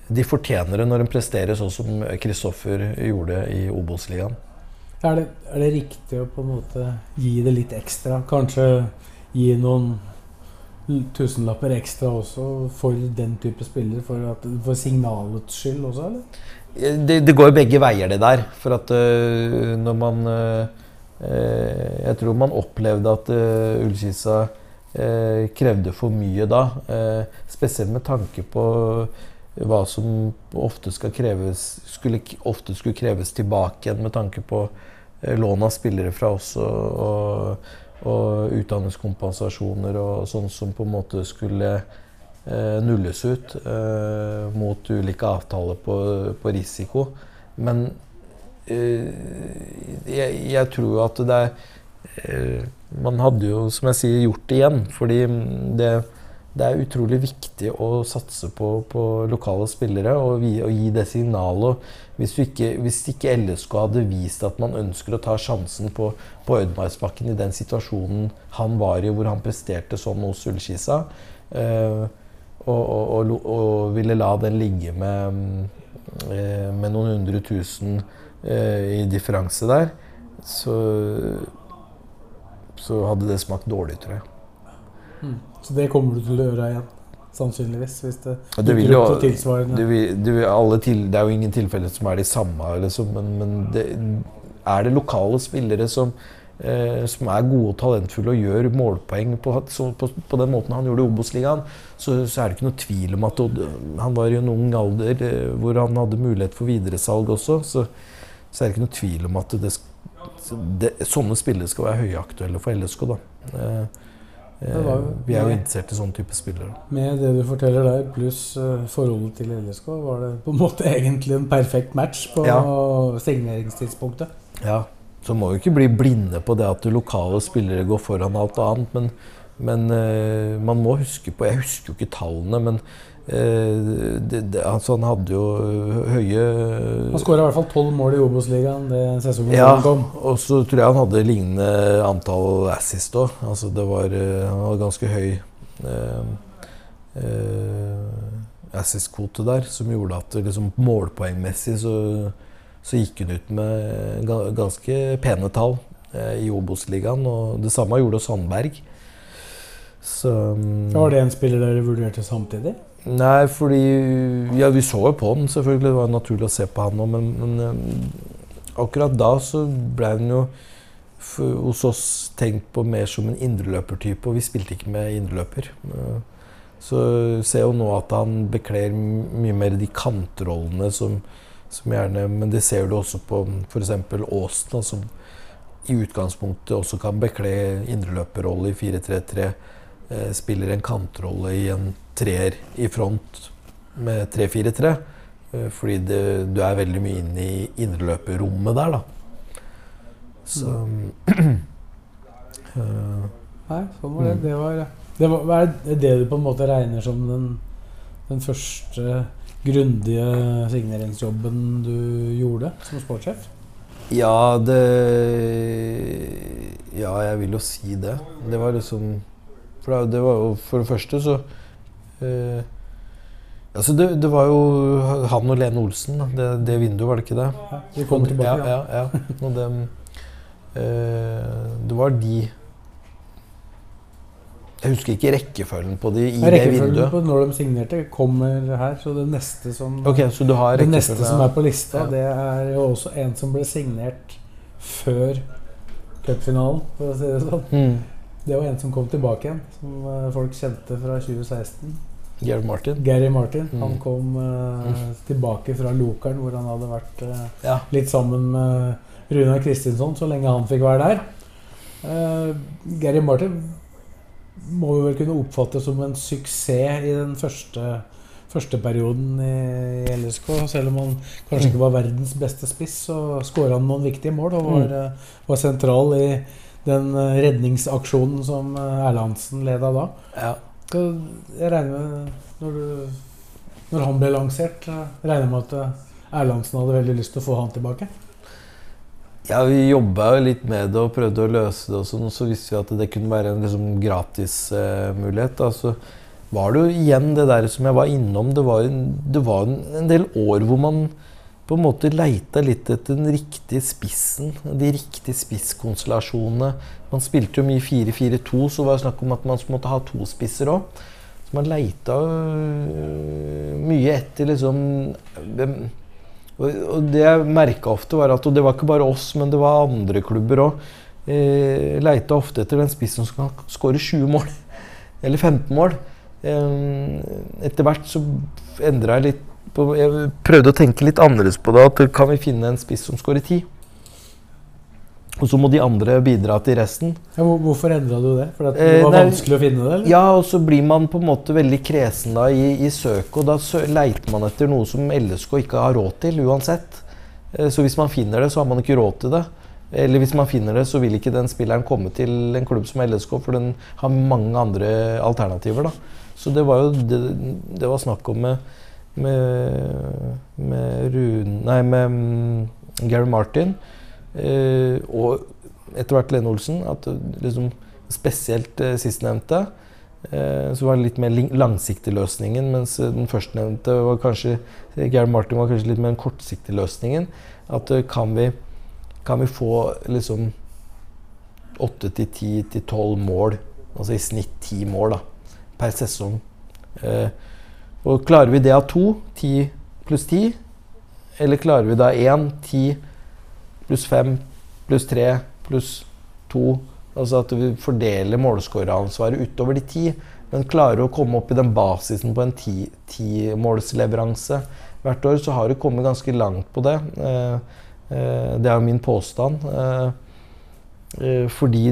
de fortjener det når de presterer sånn som Kristoffer gjorde i Obos-ligaen. Er er det riktig å på en måte gi det litt ekstra? Kanskje gi noen tusenlapper ekstra også for den type spiller? For, at, for signalets skyld også, eller? Det, det går begge veier, det der. For at uh, når man uh, Jeg tror man opplevde at uh, Ullkisa uh, krevde for mye da. spesielt med tanke på hva som ofte skal kreves skulle, ofte skulle kreves tilbake igjen med tanke på lån av spillere fra oss og, og, og utdanningskompensasjoner og sånn som på en måte skulle nulles ut eh, mot ulike avtaler på, på risiko. Men eh, jeg, jeg tror at det er eh, Man hadde jo, som jeg sier, gjort det igjen. Fordi det, det er utrolig viktig å satse på, på lokale spillere og, vi, og gi det signalet. Hvis, ikke, hvis ikke LSK hadde vist at man ønsker å ta sjansen på, på Ødmarksbakken i den situasjonen han var i, hvor han presterte sånn hos Ullskisa, eh, og, og, og, ville la den ligge med, eh, med noen hundre tusen eh, i differanse der, så, så hadde det smakt dårlig, tror jeg. Så det kommer du til å gjøre igjen, sannsynligvis. Hvis det det vil jo- tilsvarende. Det, vil, det, vil til, det er jo ingen tilfeller som er de samme, liksom, men, men det, er det lokale spillere som, som er gode og talentfulle og gjør målpoeng på, på, på den måten han gjorde i Obos-ligaen, så, så er det ikke noe tvil om at og, han var i en ung alder eh, hvor han hadde mulighet for videresalg også. Så, så er det ikke noe tvil om at det, det, sånne spillere skal være høyaktuelle for LSK. Da. Eh, eh, vi er jo interessert i sånne type spillere. Med det du forteller der, pluss eh, forholdet til LSK, var det på en måte egentlig en perfekt match på Ja. signeringstidspunktet. Ja, så må vi ikke bli blinde på det at lokale spillere går foran alt annet. Men, men uh, man må huske på Jeg husker jo ikke tallene, men uh, det, det, altså han hadde jo høye Han skåra i hvert fall tolv mål i Obos-ligaen det sesongen ja, han kom. og så tror jeg han hadde lignende antall assist òg. Altså det var eh, Han hadde ganske høy eh, eh, assist-kvote der, som gjorde at liksom, målpoengmessig så, så gikk hun ut med ganske pene tall eh, i Obos-ligaen. Og det samme gjorde Sandberg. Så mm, Var det en spiller dere vurderte samtidig? Nei, fordi Ja, vi så jo på den, selvfølgelig. Det var naturlig å se på han òg, men, men eh, akkurat da så ble han jo hos oss tenkt på mer som en indreløpertype, og vi spilte ikke med indreløper. Eh, Så ser jo nå at han bekler mye mer de kantrollene som gjerne Men det ser du også på f.eks. Aasen, som i utgangspunktet også kan bekle indreløperrolle i 4-3-3 eh, spiller en kantrolle i en treer i front med 3-4-3. Eh, fordi det, du er veldig mye inne i indreløperrommet der, da. Så uh, Nei, sånn var det. Mm. Det var, det var er det du på en måte regner som den, den første grundige signeringsjobben du gjorde som sportssjef? Ja, det Ja, jeg vil jo si det. Det var liksom For det- var jo For det første så eh, Altså, det, det var jo han og Lene Olsen. Det, det vinduet, var det ikke det? Ja, vi kom tilbake. Ja, ja, ja. Og det, eh, det var de Jeg husker ikke rekkefølgen på de i det det Rekkefølgen vinduet. på når de signerte, kommer her. Så det neste som, Ok, så du har det neste som er på lista, Ja. det er jo også en som ble signert før cupfinalen, for å si det sånn. Mm. Det var en som kom tilbake igjen, som eh, folk kjente fra 2016. Gary Martin. Gary Martin. Mm. Han kom eh, tilbake fra Lokeren, hvor han hadde vært uh, Ja. litt sammen med Runar Kristinsson så lenge han fikk være der. Uh, Gary Martin må vi vel kunne oppfatte som en suksess i den første, første perioden i LSK. Selv om han kanskje ikke var verdens beste spiss, så skåra han noen viktige mål og var, Mm. eh, var sentral i den eh, redningsaksjonen som eh, Erlandsen leda da. Ja. Så jeg regner med når, du, når han ble lansert, regner med at Erlandsen hadde veldig lyst til å få han tilbake. Ja, vi jobba jo litt med det og prøvde å løse det, og sånn, og så visste vi at det kunne være en liksom, gratismulighet. Eh, så var det jo igjen det der som jeg var innom. Det var, en, det var en, del år hvor man på en måte leita litt etter den riktige spissen, de riktige spisskonstellasjonene. Man spilte jo mye 4-4-2, så var det snakk om at man måtte ha to spisser òg. Så man leita øh, mye etter liksom og det jeg merka ofte, var at Og det var ikke bare oss, men det var andre klubber òg. Eh, leita ofte etter den spissen som kan skåre 20 mål. Eller 15 mål. Eh, etter hvert så endra jeg litt på Jeg prøvde å tenke litt annerledes på det. At kan vi finne en spiss som skårer 10? Og så må de andre bidra til resten. Ja, hvorfor endra du det? For det Eh, var nei- vanskelig å finne det? eller? Ja, og så blir man på en måte veldig kresen da i, i søket, og da sø leiter man etter noe som LSK ikke har råd til, uansett. Eh, Så hvis man finner det, så har man ikke råd til det. Eller hvis man finner det, så vil ikke den spilleren komme til en klubb som LSK, for den har mange andre alternativer, da. Så det var jo det, det var snakk om med, med, med Rune Nei, med mm, Gary Martin. Eh, og etter hvert Lene Olsen. At eh, liksom, spesielt eh, sistnevnte. Så var det litt mer langsiktig løsningen, mens den førstnevnte var kanskje Geir Martin var kanskje litt mer den kortsiktige løsningen. At kan, vi, kan vi få liksom åtte til ti til tolv mål, altså i snitt ti mål da, per sesong. Eh, og klarer vi det av to, ti pluss ti, eller klarer vi da én, ti pluss fem pluss tre pluss to. Altså at vi fordeler målskåreransvaret utover de ti. Men klarer å komme opp i den basisen på en ti- timålsleveranse hvert år, så har du kommet ganske langt på det. Eh, eh, det er jo min påstand. Eh, eh, fordi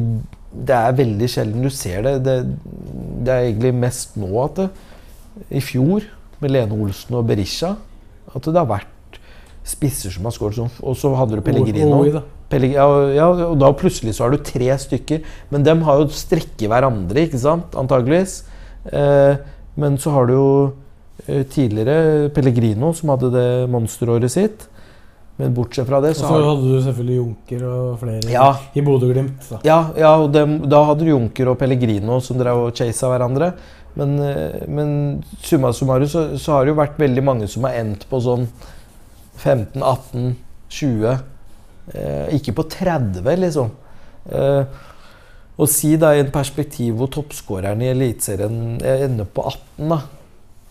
det er veldig sjelden du ser det. Det, det er egentlig mest nå at det, i fjor, med Lene Olsen og Berisha, at det har vært spisser som har skåret sånn. Og så hadde du Pellegrino. Oi, da. Ja, ja, og da plutselig så har du tre stykker. Men dem har jo strekket hverandre, ikke sant? Antageligvis. Eh, men så har du jo eh, tidligere Pellegrino, som hadde det monsteråret sitt. Men bortsett fra det, så så hadde du selvfølgelig Junker og flere Ja. i Bodø-Glimt. Ja, ja og dem, da hadde du Junker og Pellegrino som drev og chasa hverandre. Men, eh, men summa summarum så, så har det jo vært veldig mange som har endt på sånn 15, 18, 20. Eh, ikke på 30, liksom. Eh, og si da i en perspektiv hvor toppskåreren i Eliteserien ender på 18, da.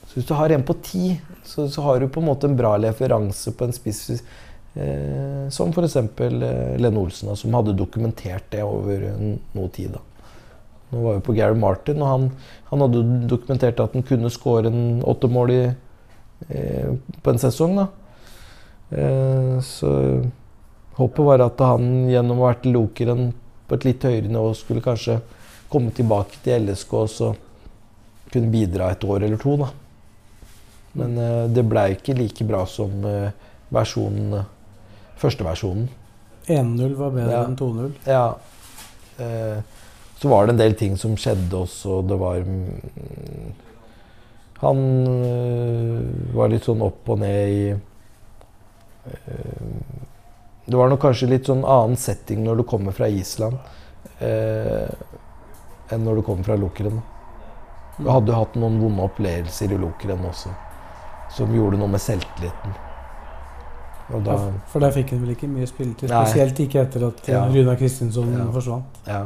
Så hvis du har en på 10, så, så har du på en måte en bra referanse på en spiss eh, som f.eks. Eh, Lene Olsen, da, som hadde dokumentert det over noe tid. da. Nå var vi på Gary Martin, og han, han hadde dokumentert at han kunne skåre åtte mål i, eh, på en sesong. da. Eh, så håpet var at han gjennom å ha vært Lokeren på et litt høyere nivå skulle kanskje komme tilbake til LSK og så kunne bidra et år eller to. da. Men eh, det blei ikke like bra som eh, versjonen, første versjonen. 1-0 var bedre Ja. enn 2-0. Ja. Eh, så var det en del ting som skjedde også. Det var mm, Han var litt sånn opp og ned i Det var nok kanskje litt sånn annen setting når du kommer fra Island eh, enn når du kommer fra Lokeren. Du hadde jo hatt noen vonde opplevelser i Lokeren også, som gjorde noe med selvtilliten. Og da, for der fikk han vel ikke mye spilletid. Spesielt ikke etter at eh, Ja. Runar Kristinsson Ja. forsvant. Ja.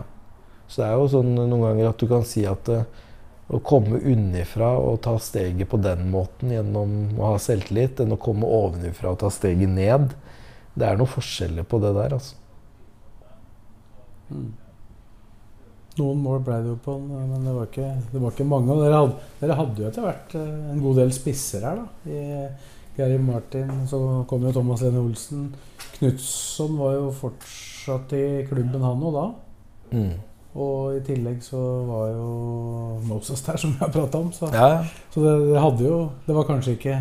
Så det er jo sånn noen ganger at du kan si at eh, å komme unnifra og ta steget på den måten gjennom å ha selvtillit, enn å komme ovenifra og ta steget ned, det er noen forskjeller på det der, altså. Noen mål ble det jo på, men det var ikke, det var ikke mange. Dere hadde, dere hadde jo etter hvert eh, en god del spisser her, da. I Gary Martin, så kom jo Thomas Lene Olsen. Knutson var jo fortsatt i klubben, han òg da. Mm. Og i tillegg så var jo Moses der, som vi har prata om. Så, Ja, så det, det, hadde jo Det var kanskje ikke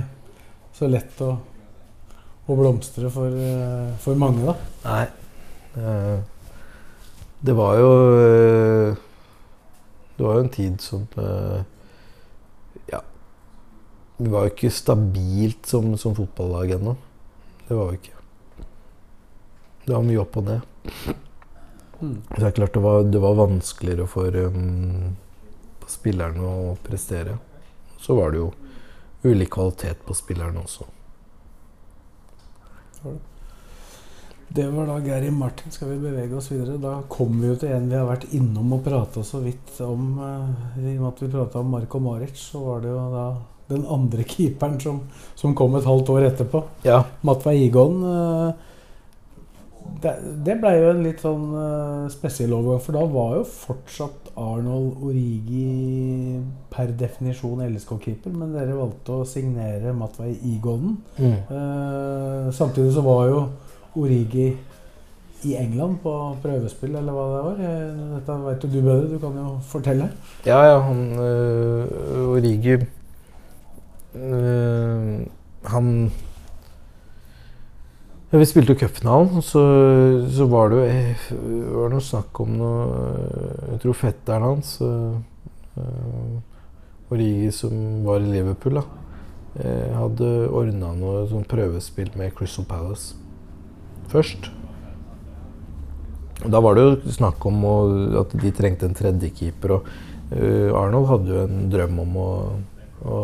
så lett å, å blomstre for, eh, for mange, da. Nei. Eh, Det var jo eh, Det var jo en tid som Ja. Vi var jo ikke stabilt som, som fotballag ennå. Det var vi ikke. Det var mye opp og ned. Mm. Så det er klart det var, det var vanskeligere for um, spillerne å prestere. Så var det jo ulik kvalitet på spillerne også. Det var da Gary Martin. Skal vi bevege oss videre? Da kommer vi jo til en vi har vært innom og prata så vidt om. eh, I og med at vi prata om Marko Maric, så var det jo da den andre keeperen som, som kom et halvt år etterpå. Ja. Matva Igon. Det, det ble jo en litt sånn uh, spesiell overgang, for da var jo fortsatt Arnold Origi per definisjon LSK-keeper, men dere valgte å signere Matvei Igonen. Mm. Uh, samtidig så var jo Origi i England på prøvespill, eller hva det var. Eh, Dette vet jo du bedre, du kan jo fortelle. Ja, ja, han uh, Origi Han ja, Vi spilte jo cupfinalen, så, så var det jo eh, var det noe snakk om noe øh, Jeg tror fetteren hans, øh, Origi, som var i Liverpool, da, eh, hadde ordna noe sånn prøvespill med Crystal Palace først. Da var det jo snakk om å, at de trengte en tredjekeeper. Og uh, Arnold hadde jo en drøm om å, å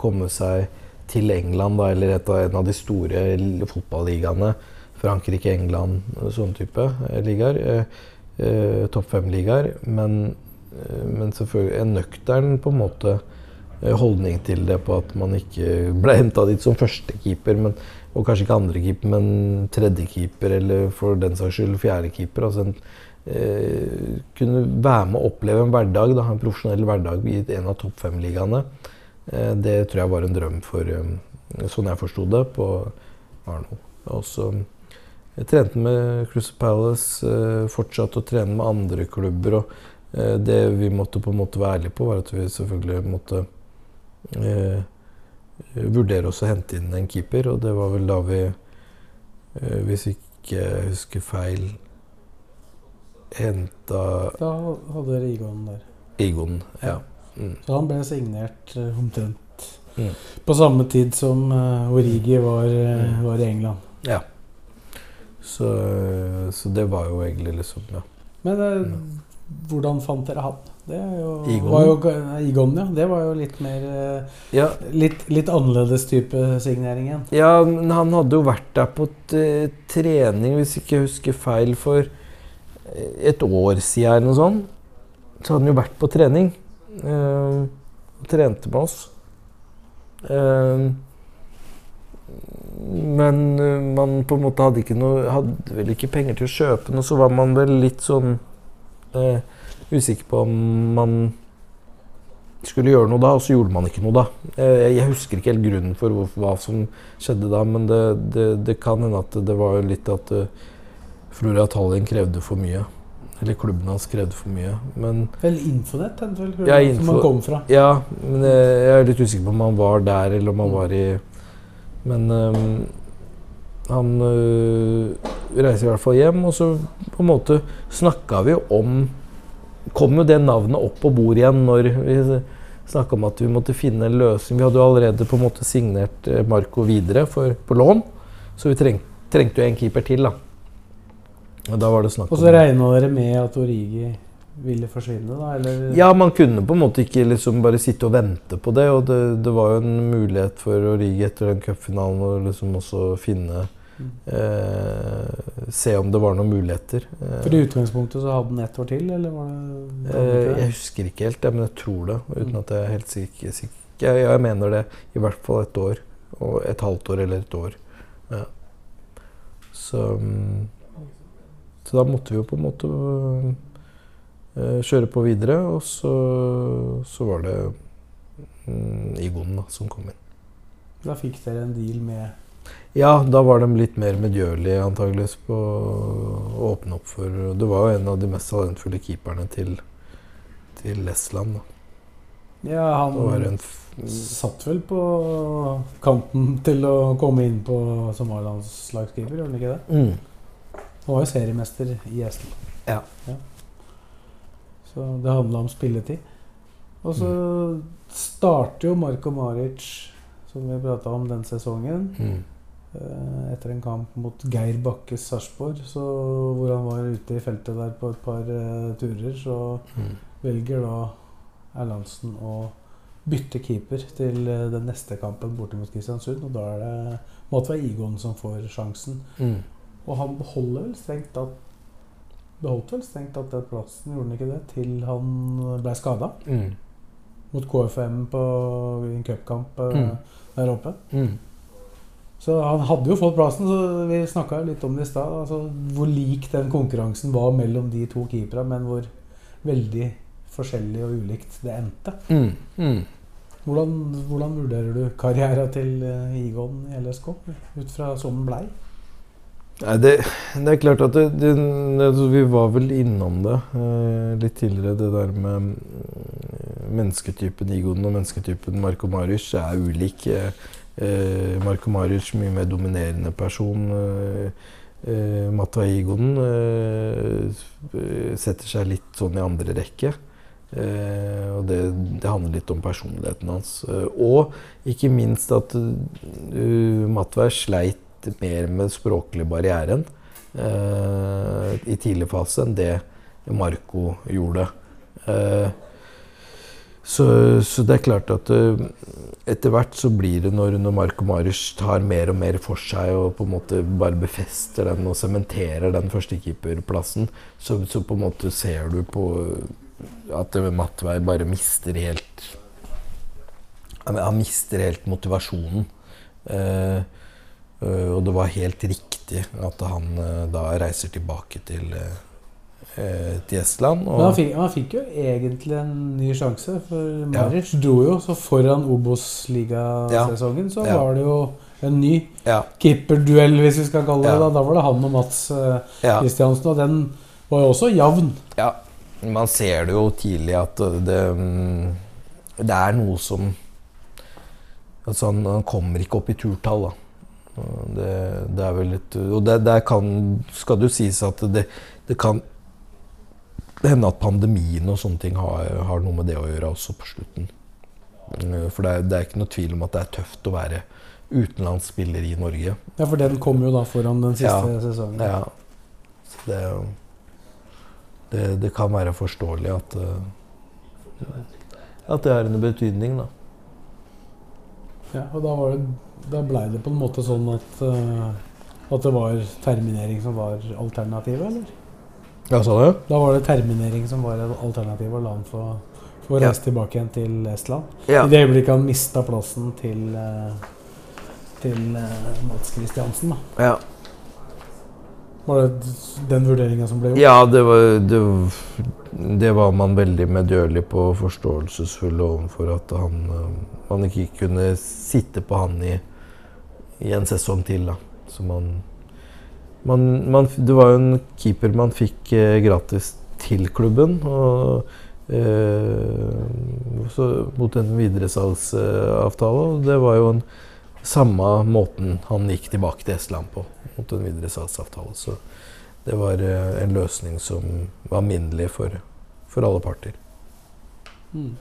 komme seg til England, da, eller et en av de store fotballigaene. Frankrike, England, sånne type eh, ligaer. Eh, eh, Topp fem-ligaer. Men, eh, men selvfølgelig en nøktern på en måte holdning til det på at man ikke ble henta dit som førstekeeper, men og kanskje ikke andrekeeper, men tredjekeeper, eller for den saks skyld fjerdekeeper. Altså eh, kunne være med å oppleve en hverdag, da, en profesjonell hverdag i en av topp fem-ligaene. Eh, det tror jeg var en drøm for, eh, sånn jeg forsto det, på Arnold. Og så jeg trente med Crystal Palace, eh, fortsatte å trene med andre klubber. og eh, Det vi måtte på en måte være ærlige på, var at vi selvfølgelig måtte eh, vurdere oss å hente inn en keeper, og det var vel da vi, eh, hvis ikke jeg husker feil, henta Da hadde dere Igon der. Egon. Ja. Mm. Så han ble signert eh, omtrent Mm. på samme tid som eh, Origi var, eh, Mm. var i England. ja. Så, så det var jo egentlig liksom Ja. Men eh, Mm. hvordan fant dere han? Det jo, Igon. Jo, Igon, ja. Det var jo litt mer ja. Litt, litt annerledes type signering igjen. Ja, men han hadde jo vært der på trening, hvis ikke jeg husker feil, for et år siden eller noe sånt. Så hadde han jo vært på trening. Eh, trente med oss. Eh, men eh, man på en måte hadde noe Hadde vel ikke penger til å kjøpe noe, så var man vel litt sånn eh, usikker på om man skulle gjøre noe da, og så gjorde man ikke noe da. Jeg husker ikke helt grunnen for hva som skjedde da, men det, det, det kan hende at det var litt at uh, Flora Tallinn krevde for mye. Eller klubben har skrevet for mye. Men Vel, Infonett, vel, Ja, som han kom fra. ja, men jeg, jeg er litt usikker på om han var der, eller om han var i Men um, han øh, reiser i hvert fall hjem, og så på en måte snakka vi om Kom jo det navnet opp på bordet igjen når vi snakka om at vi måtte finne en løsning. Vi hadde jo allerede på en måte signert eh, Marco videre for, på lån, så vi treng, trengte jo en keeper til, da. Da var det snakk Og så regna dere med at Origi ville forsvinne, da? Eller? Ja, man kunne på en måte ikke liksom bare sitte og vente på det. Og det, det var jo en mulighet for Origi etter den cupfinalen å liksom også finne eh, Se om det var noen muligheter. Eh, For i utgangspunktet så hadde han ett år til, eller var det, var det eh, jeg husker ikke helt, ja, men jeg tror det. Uten at jeg er helt sikker. sikker. Jeg, jeg mener det. I hvert fall et år. Og et halvt år eller et år. Ja. Så, mm, så da måtte vi jo på en måte eh, kjøre på videre, og så, så var det mm, Igon da, som kom inn. Da fikk dere en deal med Ja, da var de litt mer medgjørlige antageligvis på å åpne opp for Det var jo en av de mest talentfulle keeperne til, til Lesland. Da. Ja, han satt vel på kanten til å komme inn på som A-landslagskeeper, gjorde han ikke det? mm. Han var jo seriemester i Estland. Ja. Så det handla om spilletid. Og så Mm. starter jo Marko Maric, som vi prata om den sesongen, Mm. eh, etter en kamp mot Geir Bakkes Sarpsborg, hvor han var ute i feltet der på et par uh, turer, så Mm. velger da Erlandsen å bytte keeper til eh, den neste kampen borte mot Kristiansund. Og da er det være Igon som får sjansen. Og han beholder vel strengt tatt Beholdt vel strengt tatt den plassen, gjorde han ikke det, til han ble skada? Mm. Mot KFM på en cupkamp eh, Mm. der oppe. Mm. Så han hadde jo fått plassen, så vi snakka litt om det i stad. Altså, hvor lik den konkurransen var mellom de to keeperne, men hvor veldig forskjellig og ulikt det endte. Mm. Mm. Hvordan, hvordan vurderer du karrieren til eh, Igon i LSK ut fra sånn den blei? Nei, det, det er klart at det, det, altså, Vi var vel innom det eh, litt tidligere, det der med mm, mennesketypen Igon og mennesketypen Marko Marius er ulik. Eh, eh, Marko Maric mye mer dominerende person. Eh, eh, Matta Igon eh, setter seg litt sånn i andre rekke. Eh, og det, det handler litt om personligheten hans. Eh, og ikke minst at uh, Matvei sleit mer med språklig barrieren eh, i tidlig fase enn det Marco gjorde. Eh, så, så det er klart at uh, etter hvert så blir det når, når Marco Marius tar mer og mer for seg og på en måte bare befester den og sementerer den førstekeeperplassen, så, så på en måte ser du på at Matvei bare mister helt Han mister helt motivasjonen. Eh, øh, og det var helt riktig at han eh, da reiser tilbake til, eh, til Estland. Men han fikk, han fikk jo egentlig en ny sjanse, for Maric dro jo. Så foran Obos-ligasesongen så Ja. var det jo en ny ja, keeperduell, hvis vi skal kalle det Ja. det. Da var det han og Mats eh, ja, Kristiansen, og den var jo også jevn. ja. Man ser det jo tidlig at det, mm, det er noe som Altså, han, han kommer ikke opp i turtall, da. Det, det er vel litt Og det, der kan, skal det jo sies at det, det kan hende at pandemien og sånne ting har, har noe med det å gjøre også på slutten. Eh, For det er, det er ikke noe tvil om at det er tøft å være utenlandsspiller i Norge. Ja, for den kom jo da foran den siste Ja. sesongen. Ja. Så det, det, det kan være forståelig at eh, At det har en betydning, da. Ja, og da, var det, da ble det på en måte sånn at, eh, at det var terminering som var alternativet, eller? Ja, sa du? Da var det terminering som var alternativet, og la han få, få Ja. reise tilbake igjen til Estland. Ja. I det øyeblikket han mista plassen til, eh, til eh, Mats Kristiansen, da. Ja, Var det den vurderinga som ble gjort? ja det, var, det, det var man veldig medgjørlig på og forståelsesfull overfor at han, man ikke kunne sitte på han i, i en sesong til. Da. Så man, man, man Det var jo en keeper man fikk eh, gratis til klubben. Og, eh, så mot en videresalgsavtale. Og det var jo en samme måten han gikk tilbake til Estland på. Mot en videresalgsavtale. Så det var eh, en løsning som var minnelig for, for alle parter. Mm.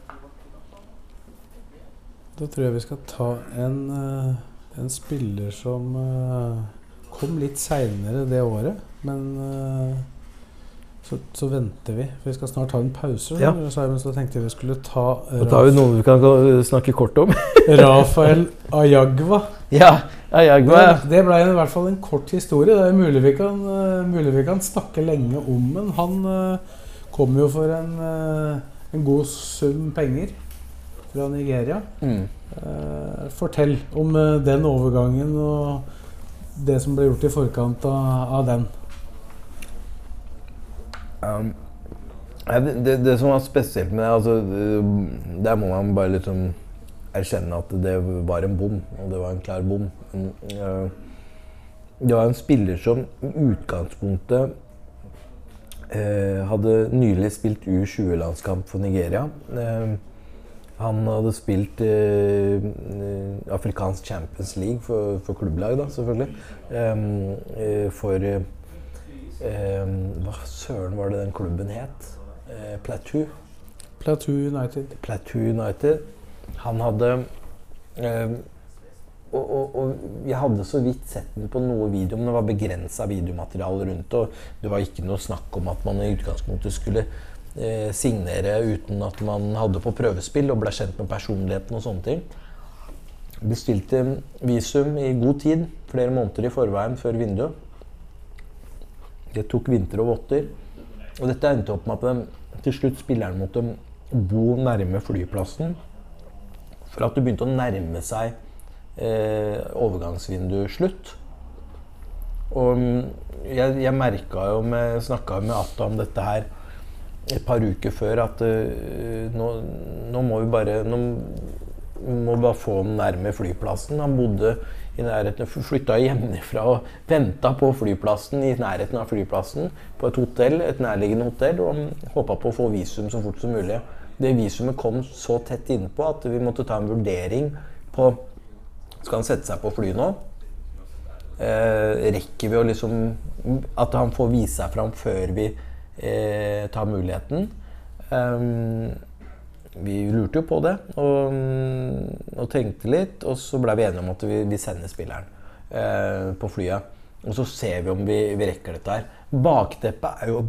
Da tror jeg vi skal ta en, eh, en spiller som eh, kom litt seinere det året. Men eh, så, så venter vi. For vi skal snart ta en pause. Ja. Simon, så tenkte jeg vi skulle ta Da tar vi noe vi kan snakke kort om. Rafael Ayagwa. ja, Ayagwa. Det, det ble i hvert fall en kort historie. Det er mulig vi kan, eh, mulig vi kan snakke lenge om den. Han uh, kom jo for en, uh, en god sum penger fra Nigeria. mm. Eh, fortell om eh, den overgangen og det som ble gjort i forkant av, av den. Um, det, det, det som var spesielt med det, altså, Der må man bare liksom erkjenne at det var en bom, og det var en klar bom. Mm, eh, Det var en spiller som i utgangspunktet eh, hadde nylig spilt U20-landskamp for Nigeria. Eh, han hadde spilt eh, eh, afrikansk Champions League for, for klubblag, da, selvfølgelig. Eh, eh, for eh, eh, Hva søren var det den klubben het? Uh, Plateau. Plateau United. Plateau United. Han hadde um, og, og, og jeg hadde så vidt sett den på noe video, men det var begrensa videomateriale rundt. Og det var ikke noe snakk om at man i utgangspunktet skulle eh, signere uten at man hadde på prøvespill og ble kjent med personligheten og sånne ting. Bestilte visum i god tid, flere måneder i forveien før vinduet. Det tok vinter og votter. Og dette endte opp med at de, til slutt spilleren måtte bo nærme flyplassen. For at det begynte å nærme seg eh, overgangsvinduet slutt. Og mm, jeg, jeg merka jo med Snakka med Atta om dette her et par uker før at uh, nå, nå, må vi bare Nå må bare få ham nærme flyplassen. Han bodde i nærheten, flytta hjemmefra og venta på flyplassen i nærheten av flyplassen på et hotell, et nærliggende hotell og håpa på å få visum så fort som mulig. Det visumet kom så tett innpå at vi måtte ta en vurdering på Skal han sette seg på flyet nå? Eh, rekker vi å liksom At han får vise seg fram før vi eh, ta muligheten. Um, vi lurte jo på det og, og, tenkte litt, og så ble vi enige om at vi, vi sender spilleren eh, på flyet. Og så ser vi om vi, vi rekker dette her. Bakteppet er jo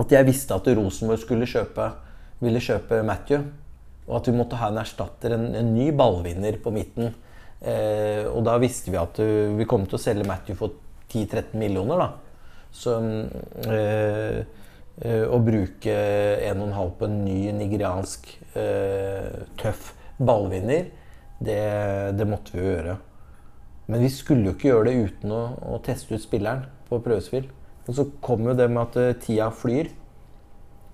at jeg visste at Rosenborg skulle kjøpe, ville kjøpe Matthew. Og at vi måtte ha en erstatter, en, en ny ballvinner på midten. Eh, og da visste vi at uh, vi kom til å selge Matthew for 10-13 millioner. da. Så eh, Eh, å bruke 1,5 på en ny nigeriansk uh, tøff ballvinner, det, det, måtte vi jo gjøre. Men vi skulle jo ikke gjøre det uten å, å teste ut spilleren på prøvespill. Og så kom jo det med at uh, tida flyr.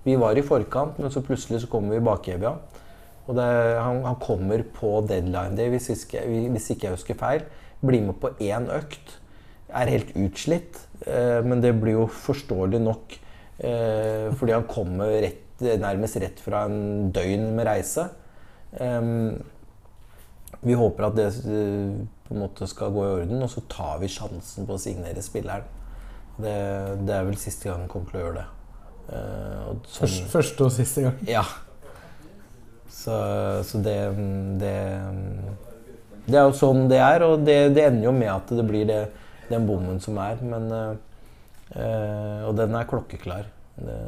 Vi var i forkant, men så plutselig så kommer vi i bakevja. Og det, han, han, kommer på deadline day, hvis, hvis ikke jeg husker feil. Blir med på én økt. Er helt utslitt, men det blir jo forståelig nok Eh, fordi han kommer rett, nærmest rett fra en døgn med reise. Eh, vi håper at det uh, på en måte skal gå i orden, og så tar vi sjansen på å signere spilleren. Det, det er vel siste gang han kommer til å gjøre det. Eh, og sånn, første, første, og siste gang? Ja. Så, så det, det, det er jo sånn det er, og det, det ender jo med at det blir den bommen som er. Men Uh, og den er klokkeklar. Det,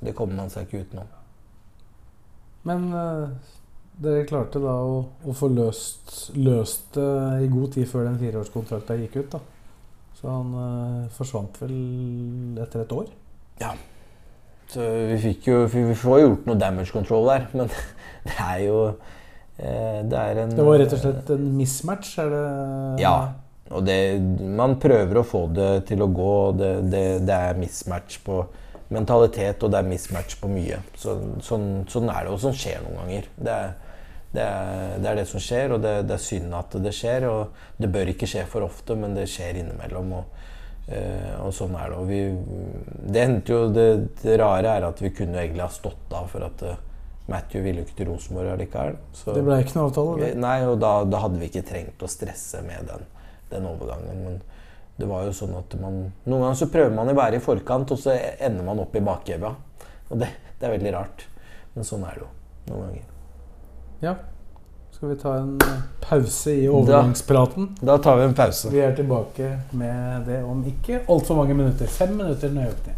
det, kommer man seg ikke utenom. Men uh, dere klarte da å, å få løst, løst det i god tid før den fireårskontrakta gikk ut. da. Så han eh, forsvant vel etter et år? Ja. Så vi fikk jo Vi får gjort noe damage control der, men det er jo Det er en Det var rett og slett en mismatch? Er det Ja. Og det, man prøver å få det til å gå. Det, det, det, er mismatch på mentalitet, og det er mismatch på mye. Så, sånn, sånn, er det, og sånn skjer noen ganger. Det er det, er, det, er det som skjer, og det, det, er synd at det skjer. Og det bør ikke skje for ofte, men det skjer innimellom. Og, øh, og sånn er det. Og vi, det endte jo det, rare er at vi kunne egentlig ha stått av for at uh, Matthew ville ikke til Rosenborg allikevel. det ble ikke noe avtale? Nei, og da, da hadde vi ikke trengt å stresse med den den overgangen. Men det var jo sånn at man Noen ganger så prøver man å være i forkant, og så ender man opp i bakevja. Og det, det, er veldig rart. Men sånn er det jo noen ganger. Ja. Skal vi ta en pause i overgangspraten? Da, da tar vi en pause. Vi er tilbake med det om ikke altfor mange minutter. Fem minutter nøyaktig.